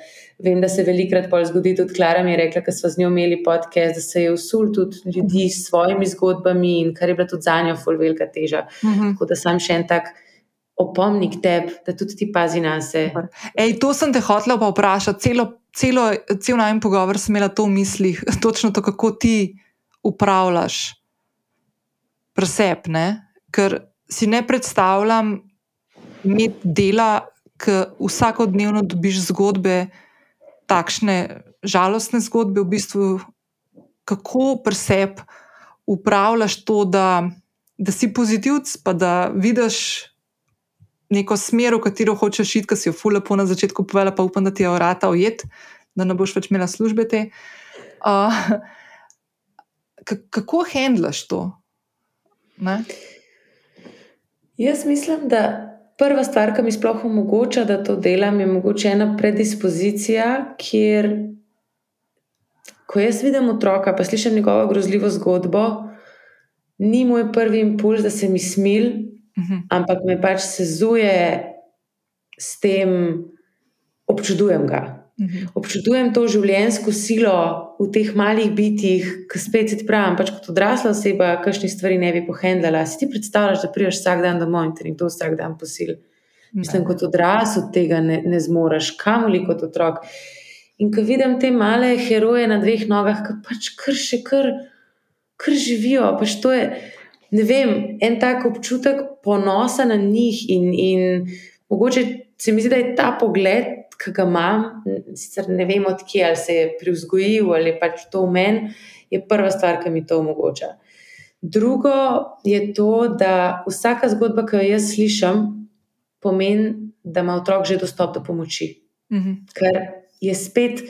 vem, da se velikrat pol zgodi. Tudi Klara mi je rekla, ker smo z njo imeli podcast, da se je usul tudi ljudi s svojimi zgodbami in kar je bila tudi za njo ful velika teža. Mm -hmm. Tako da sem še en tak opomnik tebi, da tudi ti pazi na sebe. To sem te hotel pa vprašati. Celo, celo, cel najem pogovor sem imela to v mislih, točno to, kako ti upravljaš presep. Ker si ne predstavljam imeti dela, ki vsakodnevno dobiš zgodbe, takšne žalostne zgodbe, v bistvu, kako presep upravljaš to, da, da si pozitivc, pa da vidiš neko smer, v katero hočeš iti, ki si jo fule po na začetku povedala, pa upam, da ti je vrata ujet, da ne boš več imela službe te. Uh, kako handlaš to? Ne? Jaz mislim, da prva stvar, ki mi sploh omogoča, da to delam, je mogoče ena predispozicija, kjer, ko jaz vidim otroka, pa slišim njegovo grozljivo zgodbo, ni moj prvi impuls, da se mi smil, -hmm. ampak me pač sezuje s tem, občudujem ga. -hmm. Občudujem to življenjsko silo v teh malih bitjih, ki spet ti pravim, pač kot odrasla oseba, kakšni stvari ne bi pohendala. Si ti predstavljaš, da priješ vsak dan domov in ti to vsak dan posil. Mislim, kot odrasel tega ne, ne zmoriš, kamoli kot otrok. In ko vidim te male heroje na dveh nogah, ki pač kar še kar, kar živijo, pač to je ne vem, en tak občutek ponosa na njih. In, in mogoče se mi zdi, da je ta pogled, ki ga imam, sicer ne vem odkje, ali se je privzgojil ali pač to v meni, je prva stvar, ki mi to omogoča. Drugo je to, da vsaka zgodba, ki jo jaz slišim, pomeni, da ima otrok že dostop do pomoči. Mm -hmm. Ker je spet,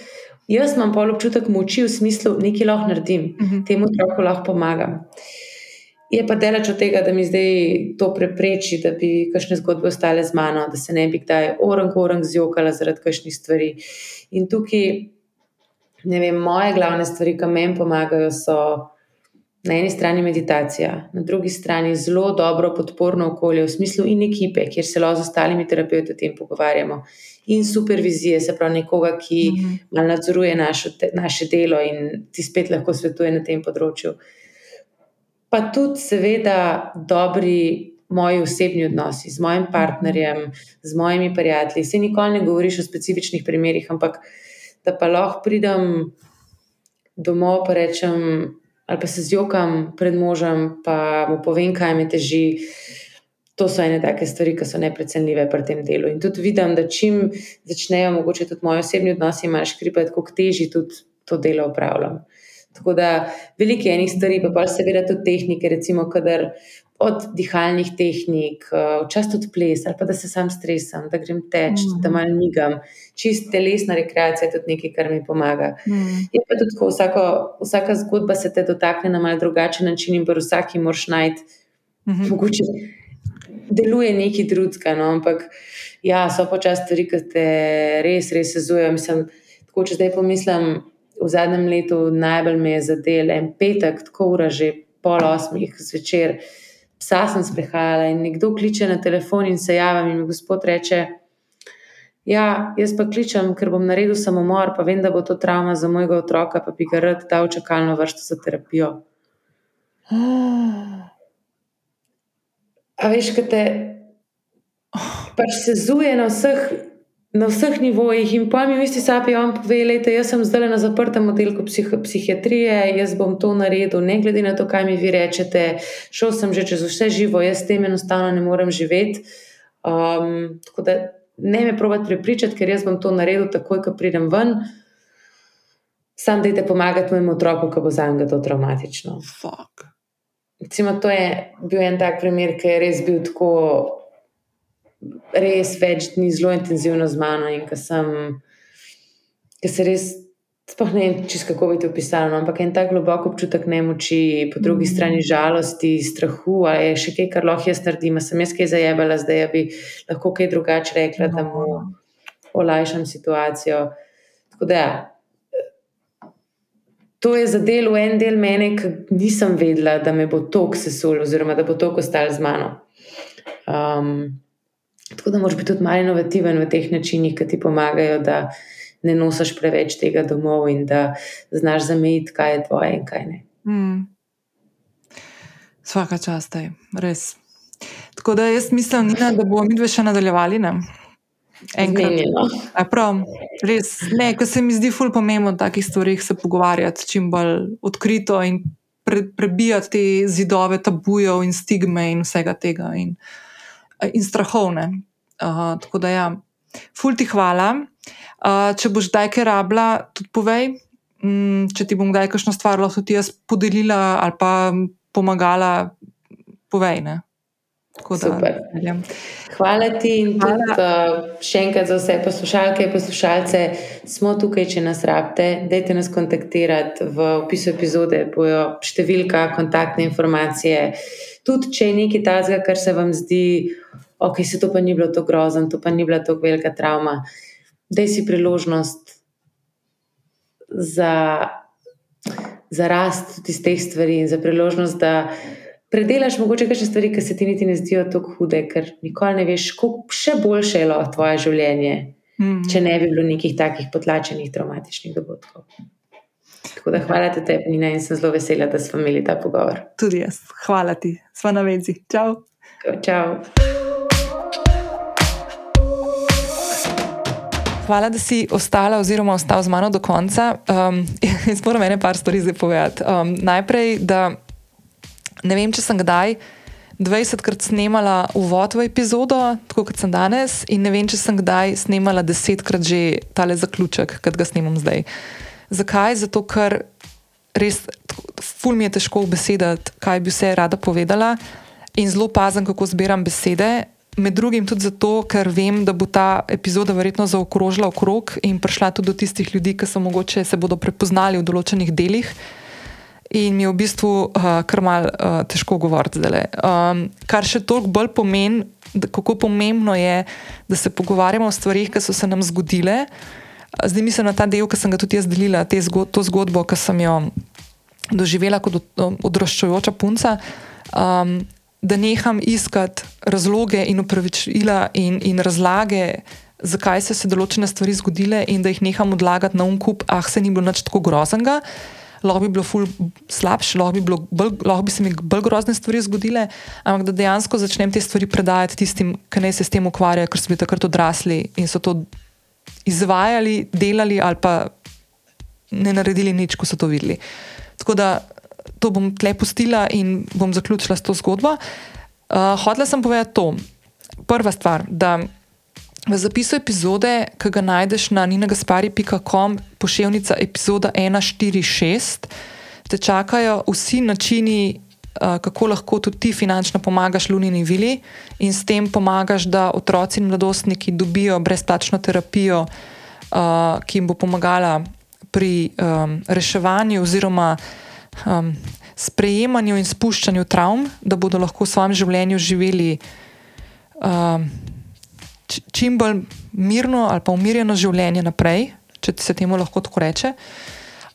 jaz imam pol občutek moči v smislu, da nekaj lahko naredim, mm -hmm. temu otroku lahko pomagam. Uh, Je pa delač od tega, da mi zdaj to prepreči, da bi kakšne zgodbe ostale z mano, da se ne bi kdaj orang-orang zjokala zaradi kakšnih stvari. In tukaj, ne vem, moje glavne stvari, ki meni pomagajo, so na eni strani meditacija, na drugi strani zelo dobro podporno okolje, v smislu in ekipe, kjer se lahko z ostalimi terapeuti o tem pogovarjamo. In supervizije, se pravi, nekoga, ki malo nadzoruje našo, te, naše delo in ti spet lahko svetuje na tem področju pa tudi, seveda, dobri moji osebni odnosi z mojim partnerjem, z mojimi prijatelji. Se nikoli ne govoriš o specifičnih primerih, ampak da pa lahko pridem domov in rečem, ali pa se zjokam pred možem, pa mu povem, kaj me teži. to so ene take stvari, ki so neprecenljive pri tem delu. In tudi vidim, da čim začnejo, mogoče tudi moji osebni odnosi, imaš kripet, kako teži tudi to delo upravljam. Tako da veliko enih stvari, pa pa seveda tudi tehnike, recimo, kadar od dihalnih tehnik, eh, včasih tudi ples, ali pa da se sam stresam, da grem teč, mm. da malo migam. Čist telesna rekreacija je tudi nekaj, kar mi pomaga. Mm. Je pa tudi tako, vsako, vsaka zgodba se te dotakne na mal drugačen način in pri vsaki moraš najti. Mm -hmm. Mogoče deluje nekaj drugega, no? ampak ja, so počasi stvari, ki te res, res sezujejo. Mislim, tako če zdaj pomislim, v zadnjem letu najbolj me je zadel en petek, tako ura že pol osmih zvečer psa sem sprehajala in nekdo kliče na telefon in se javim in mi gospod reče. Ja, jaz pa kličem, ker bom naredil samomor, pa vem, da bo to travma za mojega otroka, pa bi ga rad dal čakalno vrsto za terapijo. A veš, kaj te pač sezuje na vseh na vseh nivojih. In pa mi v isti sapi on pove, da jaz sem zdaj na zaprtem oddelku psih, psihiatrije, jaz bom to naredil, ne glede na to, kaj mi vi rečete. Šel sem že čez vse živo, jaz s tem enostavno ne morem živeti. Um, tako da ne me provati prepričati, ker jaz bom to naredil takoj, ko pridem ven. Sam dajte pomagati mojemu otroku, ko bo za njega to traumatično. Recimo, to je bil en tak primer, ki je res bil tako res več dni zelo intenzivno z mano in ki sem, ki se res, sploh ne vem, čisto kako bi to opisala, no, ampak en tak globok občutek nemoči, po drugi mm. strani žalosti, strahu, a je še kaj, kar lahko jaz naredim, sem jaz kaj zajebala, zdaj bi lahko kaj drugače rekla, no. da mu olajšam situacijo. Tako da. To je zadelo en del mene, ki nisem vedela, da me bo tok sesul, oziroma da bo tok ostal z mano. Um, Tako da moraš biti tudi malo inovativen v teh načinih, ki ti pomagajo, da ne nosiš preveč tega domov in da znaš zamejiti, kaj je tvoje in kaj ne. Mm. Svaka čast je, res. Tako da jaz mislim, Nina, da bomo mi dve še nadaljevali. Prav, res, ne, ko se mi zdi ful pomembno o takih stvarih se pogovarjati čim bolj odkrito in pre, prebijati te zidove tabujev in stigme in vsega tega. In, uh, in strahovne. Uh, tako da, ja, ful ti hvala. Uh, če boš kdaj kaj rabila, tudi povej. Um, če ti bom kdaj kakšno stvar lahko tudi jaz podelila ali pa pomagala, povej. Ne? Super. Hvala ti in Hvala. tudi uh, še enkrat za vse poslušalke in poslušalce. Smo tukaj, če nas rabite, dajte nas kontaktirati v opisu epizode, bojo številka, kontaktne informacije. Tudi če je nekaj tazga, kar se vam zdi, ok, se to pa ni bilo tako grozno, to pa ni bila tako velika travma. Daj si priložnost za, za rast tudi iz teh stvari in za priložnost, da predelaš mogoče še stvari, ki se ti niti ne zdijo tako hude, ker nikoli ne veš, kako še boljše je lahko tvoje življenje, mm če ne bi bilo nekih takih potlačenih, traumatičnih dogodkov. Tako da hvala ti, te, Nina, in sem zelo vesela, da smo imeli ta pogovor. Tudi jaz, hvala ti, sva na vezi. Čau. Čau. Hvala, da si ostala oziroma ostal z mano do konca. Um, jaz moram ene par stvari zdaj povedati. Um, najprej, da ne vem, če sem kdaj 20krat snemala uvod v epizodo, tako kot sem danes, in ne vem, če sem kdaj snemala 10krat že tale zaključek, ki ga snemam zdaj. Zakaj? Zato, ker res ful mi je težko besedati, kaj bi vse rada povedala, in zelo pazem, kako zbiram besede. Med drugim tudi zato, ker vem, da bo ta epizoda verjetno zaokrožila okrog in prišla tudi do tistih ljudi, ki so mogoče se bodo prepoznali v določenih delih in mi je v bistvu uh, kar mal uh, težko govoriti zdaj. Um, kar še toliko bolj pomeni, kako pomembno je, da se pogovarjamo o stvarih, ki so se nam zgodile. Zdaj mislim na ta del, ki sem ga tudi jaz delila, zgod to zgodbo, ki sem jo doživela kot odraščajoča punca. Um, da neham iskati razloge in upravičila in, in razlage, zakaj so se določene stvari zgodile, in da jih neham odlagati na umkup, ah, se ni bilo nič tako groznega lahko bi bilo ful slabše, lahko bi, lahko bi se mi bolj grozne stvari zgodile, ampak da dejansko začnem te stvari predajati tistim, ki ne se s tem ukvarjajo, ker so bili takrat odrasli in so to izvajali, delali ali pa ne naredili nič, ko so to videli. Tako da to bom tle pustila in bom zaključila s to zgodbo. Uh, hotela sem povedati to. Prva stvar, da v zapisu epizode, ki ga najdeš na ninagaspari.com, pošiljka epizoda 146, te čakajo vsi načini, uh, kako lahko tudi ti finančno pomagaš Lunini Vili in s tem pomagaš, da otroci in mladostniki dobijo brezplačno terapijo, uh, ki jim bo pomagala pri um, reševanju oziroma um, sprejemanju in spuščanju travm, da bodo lahko v svojem življenju živeli um, čim bolj mirno ali pa umirjeno življenje naprej, če se temu lahko tako reče.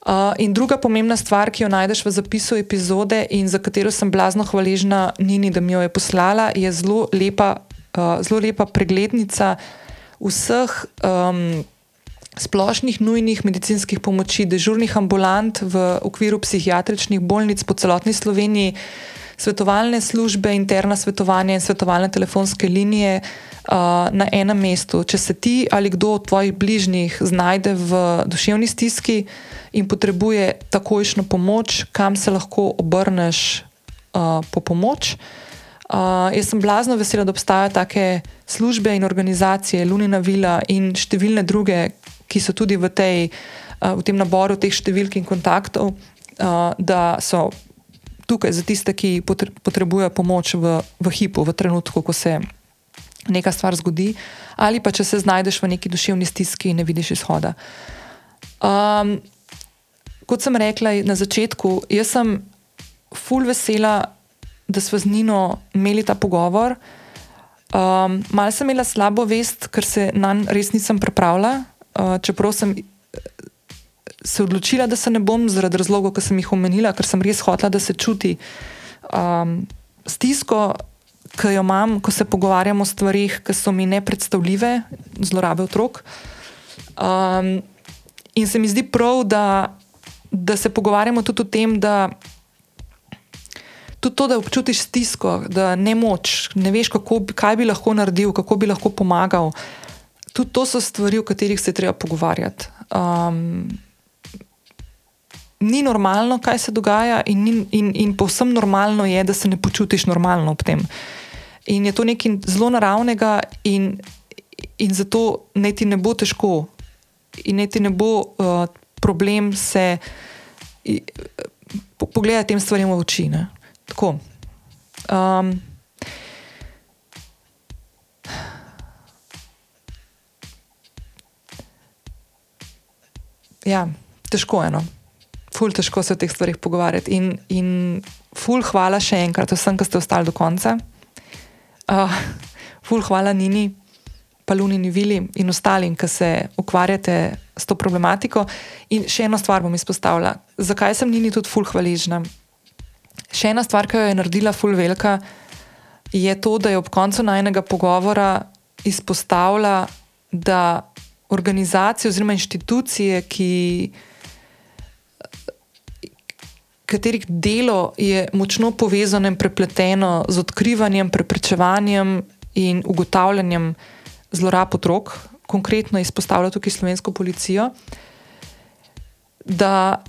Uh, in druga pomembna stvar, ki jo najdeš v zapisu epizode in za katero sem blazno hvaležna Nini, da mi jo je poslala, je zelo lepa, uh, zelo lepa preglednica vseh. Um, splošnih nujnih medicinskih pomoči, dežurnih ambulant v okviru psihiatričnih bolnic po celotni Sloveniji, svetovalne službe, interna svetovanja in svetovalne telefonske linije uh, na enem mestu. Če se ti ali kdo od tvojih bližnjih znajde v duševni stiski in potrebuje takojšno pomoč, kam se lahko obrneš uh, po pomoč. Uh, jaz sem blazno vesela, da obstajajo take službe in organizacije, Lunina Vila in številne druge, ki so tudi v, tej, uh, v tem naboru teh številk in kontaktov, uh, da so tukaj za tiste, ki potrebujejo pomoč v, v hipu, v trenutku, ko se neka stvar zgodi, ali pa če se znajdeš v neki duševni stiski in ne vidiš izhoda. Um, kot sem rekla na začetku, jaz sem full vesela, da smo z Nino imeli ta pogovor. Um, mal sem imela slabo vest, ker se na njega res nisem pripravila. Uh, čeprav sem se odločila, da se ne bom, zaradi razlogov, ki sem jih omenila, ker sem res hotela, da se čuti um, stisko, ki jo imam, ko se pogovarjamo o stvarih, ki so mi nepredstavljive, zlorabe otrok. Um, in se mi zdi prav, da, da se pogovarjamo tudi o tem, da tudi to, da občutiš stisko, da ne moč, ne veš, kako, kaj bi lahko naredil, kako bi lahko pomagal. Tudi to so stvari, o katerih se treba pogovarjati. Um, ni normalno, kaj se dogaja, in, in, in povsem normalno je, da se ne počutiš normalno ob tem. In je to nekaj zelo naravnega, in, in zato ne ti ne bo težko, in ne ti ne bo uh, problem se uh, pogledati tem stvarem v oči. Ne? Tako. Um, ja, težko je. No. Ful, težko se o teh stvarih pogovarjati. In, in ful, hvala še enkrat vsem, ki ste ostali do konca. Uh, ful, hvala Nini, Palunini Vili in ostalim, ki se ukvarjate s to problematiko. In še eno stvar bom izpostavila. Zakaj sem Nini tudi ful hvaležna? Še ena stvar, ki jo je naredila Fulvelka, je to, da je ob koncu najnega pogovora izpostavila, da organizacije oziroma inštitucije, ki, katerih delo je močno povezano in prepleteno z odkrivanjem, preprečevanjem in ugotavljanjem zlorab otrok, konkretno izpostavlja tukaj slovensko policijo, da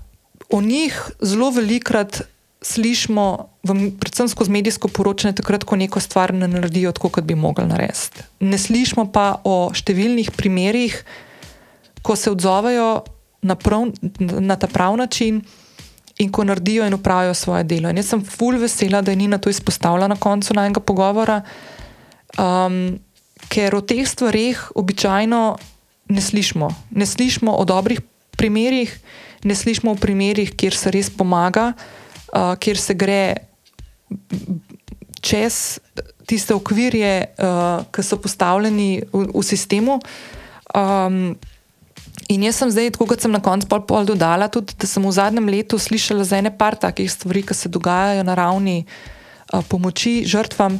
o njih zelo velikrat slišimo, v, predvsem skozi medijsko poročanje, takrat, ko neko stvar ne naredijo tako, kot bi mogli narediti. Ne slišimo pa o številnih primerih, ko se odzovejo na, prav, na ta prav način in ko naredijo in upravijo svoje delo. In jaz sem ful vesela, da je Nina to izpostavila na koncu najnega pogovora, um, ker o teh stvarih običajno ne slišimo. Ne slišimo o dobrih primerih, ne slišimo o primerih, kjer se res pomaga uh, kjer se gre čez tiste okvirje, uh, ki so postavljeni v, v sistemu. Um, in jaz sem zdaj, kot sem na koncu pol, pol dodala, tudi, da sem v zadnjem letu slišala za ene par takih stvari, ki se dogajajo na ravni uh, pomoči žrtvam.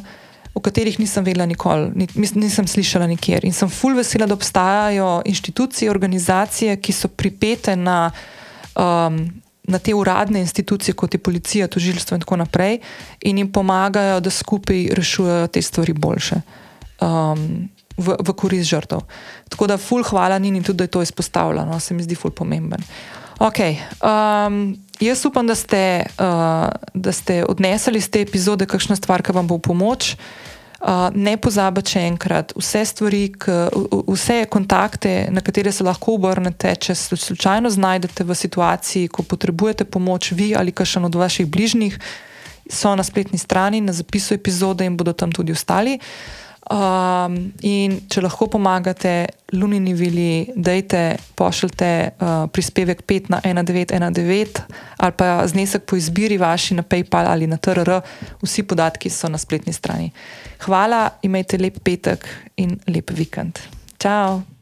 O katerih nisem vedela nikoli, nisem slišala nikjer. In sem fulj vesela, da obstajajo inštitucije, organizacije, ki so pripete na um, na te uradne institucije, kot je policija, tožilstvo in tako naprej, in jim pomagajo, da skupaj rešujejo te stvari boljše. Um, V, v korist žrtev. Tako da, ful, hvala Nini, tudi da je to izpostavljeno, se mi zdi ful pomemben. Ok, um, jaz upam, da ste, uh, da ste odnesli iz te epizode kakšno stvar, ki vam bo v pomoč. Uh, ne pozabite enkrat, vse stvari, k, vse kontakte, na katere se lahko obrnete, če se slučajno znajdete v situaciji, ko potrebujete pomoč, vi ali kakšen od vaših bližnjih, so na spletni strani, na zapisu epizode in bodo tam tudi ostali. Um, in če lahko pomagate, Lunini Vili, dajte, pošljite uh, prispevek 5 na 1919 ali pa znesek po izbiri vaši na PayPal ali na TRR, vsi podatki so na spletni strani. Hvala, imejte lep petek in lep vikend. Ciao!